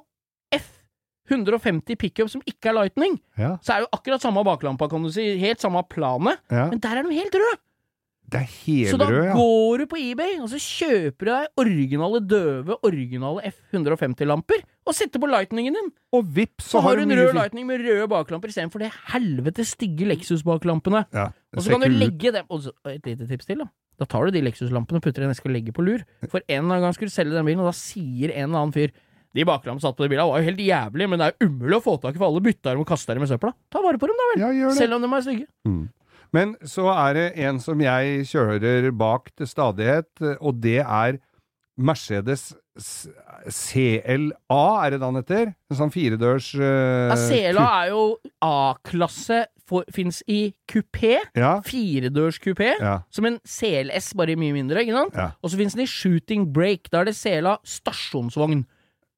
Speaker 3: F150 pickup som ikke er Lightning,
Speaker 2: Ja,
Speaker 3: så er det jo akkurat samme baklampa, kan du si. Helt samme planet.
Speaker 2: ja.
Speaker 3: Men der er de helt røde!
Speaker 2: Det er
Speaker 3: Så da
Speaker 2: helrød, ja.
Speaker 3: går du på eBay, og så kjøper du deg originale døve, originale F150-lamper, og setter på lightningen din.
Speaker 2: Og vips,
Speaker 3: Så har du en rød
Speaker 2: fint.
Speaker 3: lightning med røde baklamper istedenfor de helvete stygge Lexus-baklampene.
Speaker 2: Ja,
Speaker 3: Og så kan du legge dem Og så et lite tips til, da. Da tar du de Lexus-lampene og putter i en eske og legger på lur. For en eller annen gang skulle du selge den bilen, og da sier en eller annen fyr de baklampene satt på de bilene var jo helt jævlig, men det er umulig å få tak i, for alle bytter dem og kasta dem i søpla. Ta vare på dem, da vel!
Speaker 2: Ja.
Speaker 3: Selv om de er stygge.
Speaker 2: Men så er det en som jeg kjører bak til stadighet, og det er Mercedes CLA, er det den heter? En sånn firedørs uh,
Speaker 3: Ja, CLA er jo A-klasse, fins i kupé.
Speaker 2: Ja,
Speaker 3: Firedørs kupé.
Speaker 2: ja,
Speaker 3: Som en CLS, bare mye mindre. ikke sant?
Speaker 2: ja.
Speaker 3: Og så fins den i shooting break. Da er det CLA stasjonsvogn.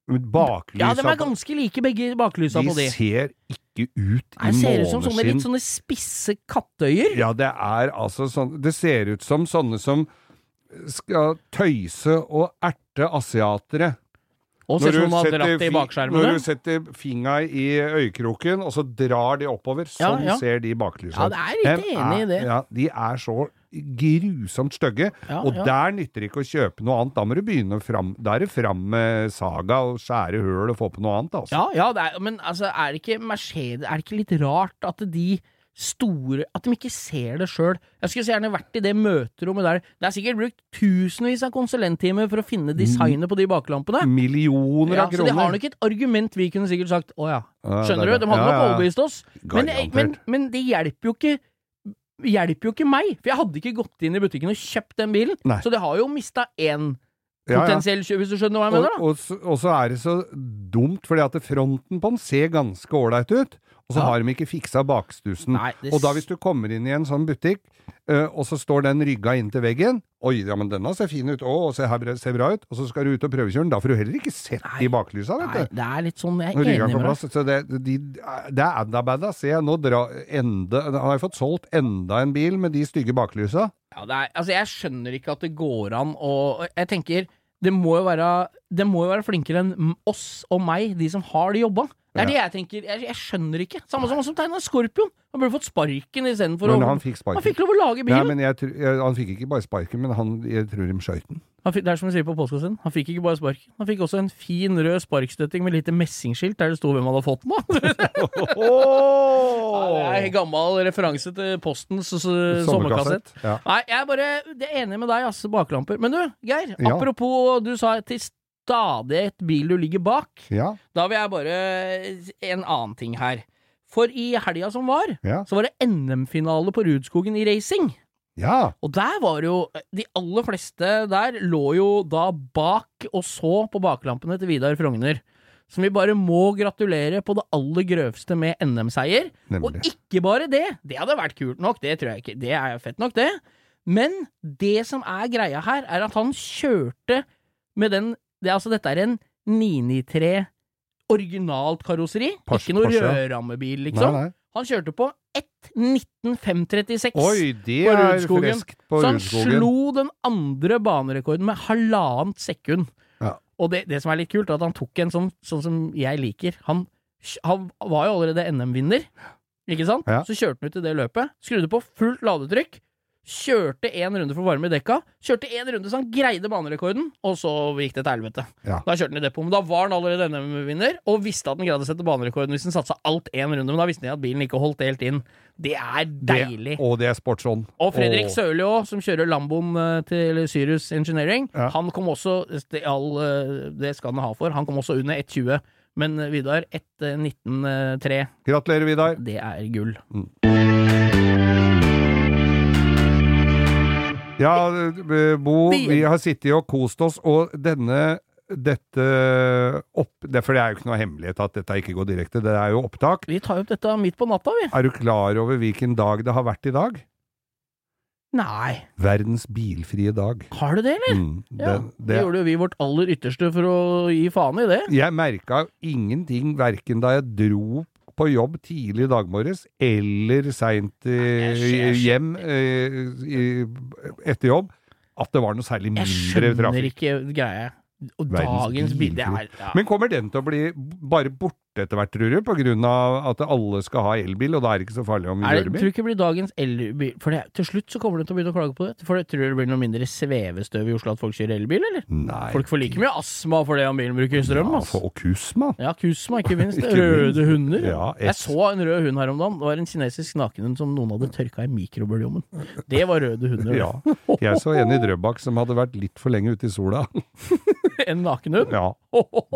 Speaker 2: Baklysa
Speaker 3: Ja, de er ganske like, begge baklysa på
Speaker 2: De
Speaker 3: de.
Speaker 2: ser ikke ut
Speaker 3: Nei,
Speaker 2: i
Speaker 3: Det ser ut som sånne
Speaker 2: måneskinn.
Speaker 3: litt sånne spisse kattøyer.
Speaker 2: Ja, det er altså sånn Det ser ut som sånne som skal tøyse og erte asiatere.
Speaker 3: Og ser du
Speaker 2: fi- Når du setter fingra i øyekroken, og så drar de oppover. Sånn
Speaker 3: ja.
Speaker 2: ser de baklysa
Speaker 3: Ja, det er litt enig i det.
Speaker 2: Ja, de er så grusomt stygge.
Speaker 3: Ja,
Speaker 2: og
Speaker 3: ja.
Speaker 2: der nytter det ikke å kjøpe noe annet. Da må du begynne fram Da er det fram med saga og skjære høl og få på noe annet, altså.
Speaker 3: Ja, ja, det er, men altså, er det ikke Mercedes Er det ikke litt rart at de store At de ikke ser det sjøl? Jeg skulle så gjerne vært i det møterommet der. Det er sikkert brukt tusenvis av konsulenttimer for å finne designet på de baklampene.
Speaker 2: Millioner
Speaker 3: Ja,
Speaker 2: av
Speaker 3: så de har nok et argument vi kunne sikkert sagt å ja.
Speaker 2: Ja,
Speaker 3: Skjønner
Speaker 2: er
Speaker 3: du? De hadde
Speaker 2: ja,
Speaker 3: nok
Speaker 2: ja, ja.
Speaker 3: overbevist oss. Men, men, men det hjelper jo ikke hjelper jo ikke meg, for jeg hadde ikke gått inn i butikken og kjøpt den bilen.
Speaker 2: Nei.
Speaker 3: Så det har jo mista én potensiell kjøp, hvis du skjønner hva jeg mener? da.
Speaker 2: Og, og, så- og så er det så dumt, fordi at fronten på den ser ganske ålreit ut, og så har de ikke fiksa bakstusen.
Speaker 3: Nei, det
Speaker 2: Og da hvis du kommer inn i en sånn butikk, uh, og så står den rygga inn til veggen Oi, ja, men denne ser fin ut. Å, se her ser bra ut. Og så skal du ut og prøvekjøre den. Da får du heller ikke sett
Speaker 3: Nei.
Speaker 2: de baklysa, vet
Speaker 3: Nei,
Speaker 2: du.
Speaker 3: det er litt sånn Jeg er enig med deg.
Speaker 2: Så det, de, det er enda badda. Se, nå dra, enda, har jeg fått solgt enda en bil med de stygge baklysa.
Speaker 3: Ja, det er, altså, jeg skjønner ikke at det går an å Jeg tenker det må jo være Det må jo være flinkere enn oss og meg, de som har de jobba. Det er det jeg tenker. Jeg, jeg skjønner ikke. Samme som han som tegna Skorpion. Han burde fått sparken istedenfor å
Speaker 2: han fikk
Speaker 3: Han fikk lov å lage bilen.
Speaker 2: men jeg, jeg, han fikk ikke bare sparken, men han, jeg tror de skøyt den.
Speaker 3: Det er som de sier på postkassen. Han fikk ikke bare sparken. Han fikk også en fin rød sparkstøtting med lite messingskilt der det sto hvem han hadde fått den av. det er en gammel referanse til Postens uh, sommerkassett.
Speaker 2: Ja.
Speaker 3: Nei, jeg er bare det er enig med deg, ass. Baklamper. Men du, Geir.
Speaker 2: Ja.
Speaker 3: Apropos du sa til stadighet bil du ligger bak.
Speaker 2: Ja,
Speaker 3: Da vil jeg bare En annen ting her. For i helga som var,
Speaker 2: ja,
Speaker 3: så var det NM-finale på Rudskogen i racing.
Speaker 2: ja.
Speaker 3: Og der var jo De aller fleste der lå jo da bak og så på baklampene til Vidar Frogner. Som vi bare må gratulere på det aller grøvste med NM-seier. Og ikke bare det. Det hadde vært kult nok, det tror jeg ikke. Det er fett nok, det. Men det som er greia her, er at han kjørte med den det, er Altså, dette er en 993 originalt karosseri.
Speaker 2: Porsche-
Speaker 3: ikke noe rødrammebil, liksom.
Speaker 2: Nei, nei.
Speaker 3: Han kjørte på 1.19.536. På Rudskogen.
Speaker 2: på
Speaker 3: Så han
Speaker 2: Rudskogen.
Speaker 3: slo den andre banerekorden med halvannet sekund.
Speaker 2: Ja.
Speaker 3: Og det, det som er litt kult, er at han tok en sånn, sånn som jeg liker. Han, han var jo allerede NM-vinner, ikke sant?
Speaker 2: Ja.
Speaker 3: Så kjørte han ut i det løpet, skrudde på fullt ladetrykk, kjørte én runde for varme i dekka, kjørte én runde så han greide banerekorden, og så gikk det til helvete.
Speaker 2: Ja.
Speaker 3: Da kjørte han i depot. Men da var han allerede NM-vinner, og visste at han greide å sette banerekorden hvis han satsa alt én runde, men da visste han at bilen ikke holdt helt inn. Det er deilig.
Speaker 2: Det, og det er sportsånd.
Speaker 3: Og Fredrik
Speaker 2: Åh.
Speaker 3: Sørli òg, som kjører Lamboen eh, til Syrus Engineering.
Speaker 2: Ja.
Speaker 3: Han kom også det, all, eh, det skal han ha for. Han kom også under 1,20. Men eh, Vidar, 1,19,3.
Speaker 2: Gratulerer, Vidar.
Speaker 3: Det er gull.
Speaker 2: Ja, eh, Bo, vi har sittet og kost oss, og denne dette opp... Det, for det er jo ikke noe hemmelighet at dette ikke går direkte, det er jo opptak.
Speaker 3: Vi tar opp dette midt på natta, vi.
Speaker 2: Er du klar over hvilken dag det har vært i dag?
Speaker 3: Nei,
Speaker 2: Verdens bilfrie dag.
Speaker 3: har du det, eller?
Speaker 2: Mm,
Speaker 3: Ja,
Speaker 2: det,
Speaker 3: det gjorde jo vi vårt aller ytterste for å gi faen i det.
Speaker 2: Jeg merka ingenting verken da jeg dro på jobb tidlig i dag morges, eller seint eh, hjem eh, etter jobb, at det var noe særlig
Speaker 3: Jeg skjønner
Speaker 2: trafikk.
Speaker 3: ikke greia. Og dagens bilde er ja.
Speaker 2: Men kommer den til å bli bare borte etter hvert, tror du? Av at alle skal ha elbil, og da er det ikke så farlig om vi
Speaker 3: det,
Speaker 2: gjør
Speaker 3: tror ikke det blir dagens elbil For det, til slutt så kommer de til å begynne å klage på det. For jeg tror det blir noe mindre svevestøv i Oslo at folk kjører elbil, eller?
Speaker 2: Nei.
Speaker 3: Folk får like mye astma for det om bilen bruker strøm,
Speaker 2: ja, for, Og kusma.
Speaker 3: Ja, kusma, ikke minst.
Speaker 2: Ikke
Speaker 3: Røde
Speaker 2: minst.
Speaker 3: hunder.
Speaker 2: Ja,
Speaker 3: Jeg så en rød hund her om dagen. Det var en kinesisk nakenhund som noen hadde tørka i mikrobølgeovnen. Det var røde hunder.
Speaker 2: Ja. Jeg så en i Drøbak som hadde vært litt for lenge ute i sola.
Speaker 3: en nakenhund.
Speaker 2: Ja,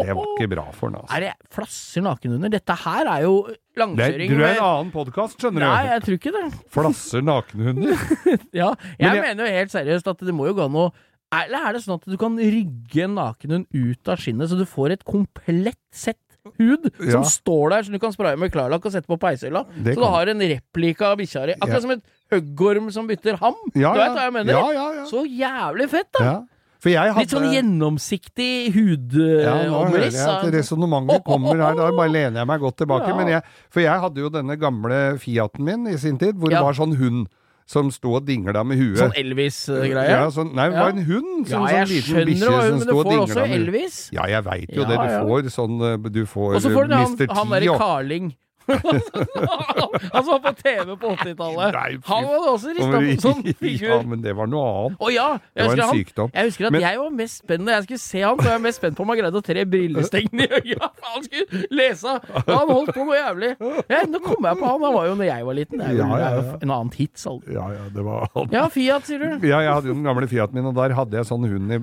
Speaker 2: det var ikke bra for den, altså.
Speaker 3: Er det flasser nakenhunder? Dette her er jo
Speaker 2: Det
Speaker 3: langkjøring
Speaker 2: du er en annen podkast, skjønner
Speaker 3: Nei,
Speaker 2: du.
Speaker 3: jeg tror ikke det.
Speaker 2: Flasser nakenhunder.
Speaker 3: Ja, jeg,
Speaker 2: Men jeg-
Speaker 3: mener jo helt seriøst at det må jo gå an å Eller er det sånn at du kan rygge en nakenhund ut av skinnet, så du får et komplett sett hud
Speaker 2: Ja.
Speaker 3: som står der, som du kan spraye med klarlakk og sette på peishylla?
Speaker 2: Det
Speaker 3: Så du har en replika av bikkja di. Akkurat
Speaker 2: Ja.
Speaker 3: som et huggorm som bytter ham.
Speaker 2: Ja,
Speaker 3: du
Speaker 2: ja.
Speaker 3: vet hva jeg mener?
Speaker 2: Ja, ja, ja.
Speaker 3: Så jævlig fett, da!
Speaker 2: Ja. Hadde
Speaker 3: Litt sånn gjennomsiktig
Speaker 2: Ja,
Speaker 3: hudomriss.
Speaker 2: jeg at resonnementet kommer her. Da bare lener jeg meg godt tilbake.
Speaker 3: Ja.
Speaker 2: Men jeg, for jeg hadde jo denne gamle Fiaten min i sin tid, hvor
Speaker 3: Ja.
Speaker 2: det var sånn hund som sto og dingla med huet.
Speaker 3: sånn Elvis-greie.
Speaker 2: Ja, sånn, nei, det var en hund.
Speaker 3: Ja,
Speaker 2: Sånn,
Speaker 3: jeg
Speaker 2: sånn liten bikkje
Speaker 3: hva hun
Speaker 2: som
Speaker 3: Men du
Speaker 2: sto og
Speaker 3: får også. Elvis.
Speaker 2: Ja, jeg veit jo
Speaker 3: Ja,
Speaker 2: det. Du
Speaker 3: ja.
Speaker 2: får sånn eh, Du får
Speaker 3: Og så får du han,
Speaker 2: Mr.
Speaker 3: han
Speaker 2: T
Speaker 3: derre Carling. han som var på TV på 80-tallet. Han var også rista på sånn figur.
Speaker 2: Ja, men det var noe annet.
Speaker 3: Å ja!
Speaker 2: Det var en
Speaker 3: han,
Speaker 2: sykdom.
Speaker 3: jeg husker at
Speaker 2: Men-
Speaker 3: jeg var mest spent når jeg skulle se han, så var jeg mest spent på om han greide å tre brillestengene i øya. Han skulle lese! Da han holdt på noe jævlig. Ja, nå kom jeg på han. Han var jo når jeg var liten. Det er jo,
Speaker 2: Ja, ja, ja.
Speaker 3: en annen tids alder.
Speaker 2: Ja, ja, det var
Speaker 3: Ja, Fiat, sier du.
Speaker 2: Ja, jeg hadde jo den gamle Fiaten min, og der hadde jeg sånn hund i,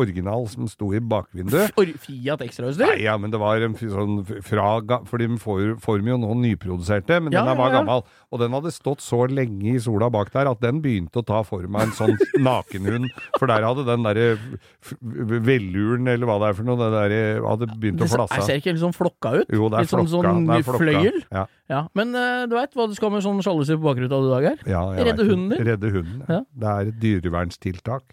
Speaker 2: original som sto i bakvinduet.
Speaker 3: Or Fiat ekstrautstyr?
Speaker 2: Nei, ja, men det var en sånn fra Fordi For de får, får de jo nå nyproduserte, men
Speaker 3: Ja,
Speaker 2: den var gammel. Og den hadde stått så lenge i sola bak der at den begynte å ta for meg en sånn nakenhund. For der hadde den derre velluren, eller hva det er for noe, det der hadde begynt
Speaker 3: Det
Speaker 2: å flasse.
Speaker 3: jeg ser ikke helt sånn flokka ut?
Speaker 2: Jo, det er
Speaker 3: litt sånn,
Speaker 2: flokka.
Speaker 3: sånn
Speaker 2: flokka.
Speaker 3: fløyel?
Speaker 2: Ja,
Speaker 3: Ja. Men uh, du veit hva du skal med sånn sjalusi på bakruta du i dag her?
Speaker 2: ja,
Speaker 3: Redde hunden din?
Speaker 2: Redde hunden. Ja. Det er et dyrevernstiltak.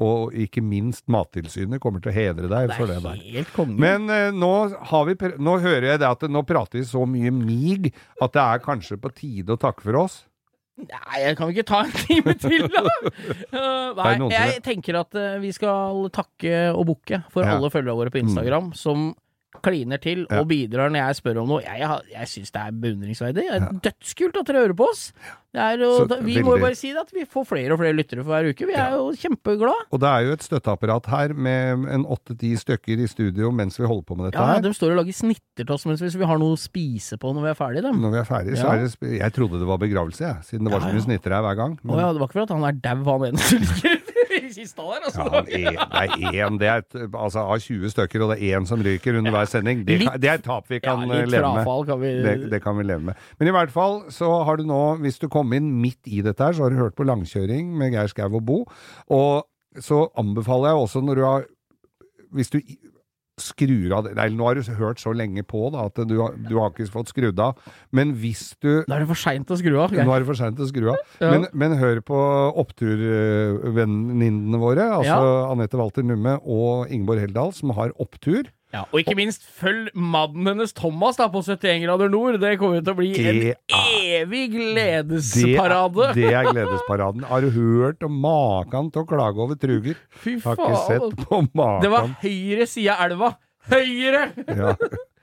Speaker 2: Og ikke minst Mattilsynet kommer til å hedre deg
Speaker 3: Det
Speaker 2: for det
Speaker 3: er
Speaker 2: der. Men eh, nå, har vi, nå hører jeg det at nå prater vi så mye mig at det er kanskje på tide å takke for oss.
Speaker 3: Nei, jeg kan vi ikke ta en time til, da? Uh, nei, jeg tenker at uh, vi skal takke og bukke for
Speaker 2: Ja.
Speaker 3: alle følgerne våre på Instagram som kliner til
Speaker 2: Ja.
Speaker 3: og bidrar når jeg spør om noe. Jeg, jeg, jeg syns det er beundringsverdig. Det er dødskult at dere hører på oss. Det er jo,
Speaker 2: Så
Speaker 3: vi må jo bare si det at vi får flere og flere lyttere for hver uke. Vi er jo kjempeglade.
Speaker 2: Og det er jo et støtteapparat her med en åtte-ti stykker i studio mens vi holder på med dette
Speaker 3: Ja,
Speaker 2: her.
Speaker 3: De står og lager snitter til oss mens vi har noe å spise på når vi er ferdige. Dem.
Speaker 2: Når vi er ferdige, så er det Jeg trodde det var begravelse, jeg. Siden det var
Speaker 3: Ja,
Speaker 2: så mye snitter her hver gang.
Speaker 3: Å ja, det var ikke for at han er dau, han ene som ligger i kista der, altså.
Speaker 2: Ja, det er én det er et, altså Av 20 stykker, og det er én som ryker under hver sending. Det,
Speaker 3: Litt-
Speaker 2: det er et tap vi kan
Speaker 3: litt
Speaker 2: eh, leve med.
Speaker 3: kan vi
Speaker 2: Det, det kan vi leve med. Men i hvert fall så har du nå, hvis du kom inn midt i dette her, så har du hørt på Langkjøring med Geir Skau og Bo. Og så anbefaler jeg også når du har Hvis du skrur av det Nei, nå har du hørt så lenge på da, at du, du har ikke fått skrudd av. Men hvis du
Speaker 3: Da er det for seint å skru av.
Speaker 2: Nå er det for seint å skru av.
Speaker 3: Ja.
Speaker 2: Men, men hør på oppturvenninnene våre, altså Anette Walter Numme og Ingeborg Heldal, som har opptur.
Speaker 3: Ja, og ikke minst følg mannen hennes Thomas da på 71 grader nord. Det kommer til å bli
Speaker 2: Det
Speaker 3: en
Speaker 2: er-
Speaker 3: evig
Speaker 2: Det,
Speaker 3: gledesparade.
Speaker 2: det er gledesparaden. Har du hørt om maken til å klage over truger?
Speaker 3: Fy
Speaker 2: Har ikke
Speaker 3: faen.
Speaker 2: sett på maken.
Speaker 3: Det var høyre side av elva. Høyre!
Speaker 2: Ja.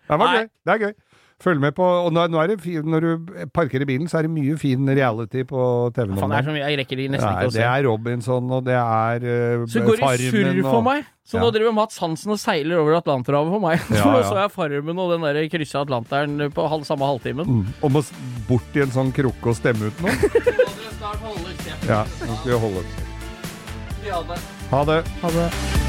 Speaker 2: Det var
Speaker 3: Nei.
Speaker 2: gøy. Det er gøy. Følg med på Og nå, nå er det fin når du parkerer bilen, så er det mye fin reality på TV nå.
Speaker 3: Jeg rekker
Speaker 2: de
Speaker 3: nesten
Speaker 2: er,
Speaker 3: ikke å
Speaker 2: det er Robinson, og det er uh,
Speaker 3: Så går det surr for meg. Så
Speaker 2: Ja.
Speaker 3: nå driver Mats Hansen og seiler over Atlanterhavet for meg.
Speaker 2: Ja, ja.
Speaker 3: så er Farmen og den der kryssa Atlanteren på halv, samme halvtimen.
Speaker 2: Mm. Og må bort i en sånn krukke og stemme ut noe. Ja, nå skal vi holde Ha det.
Speaker 3: Ha det.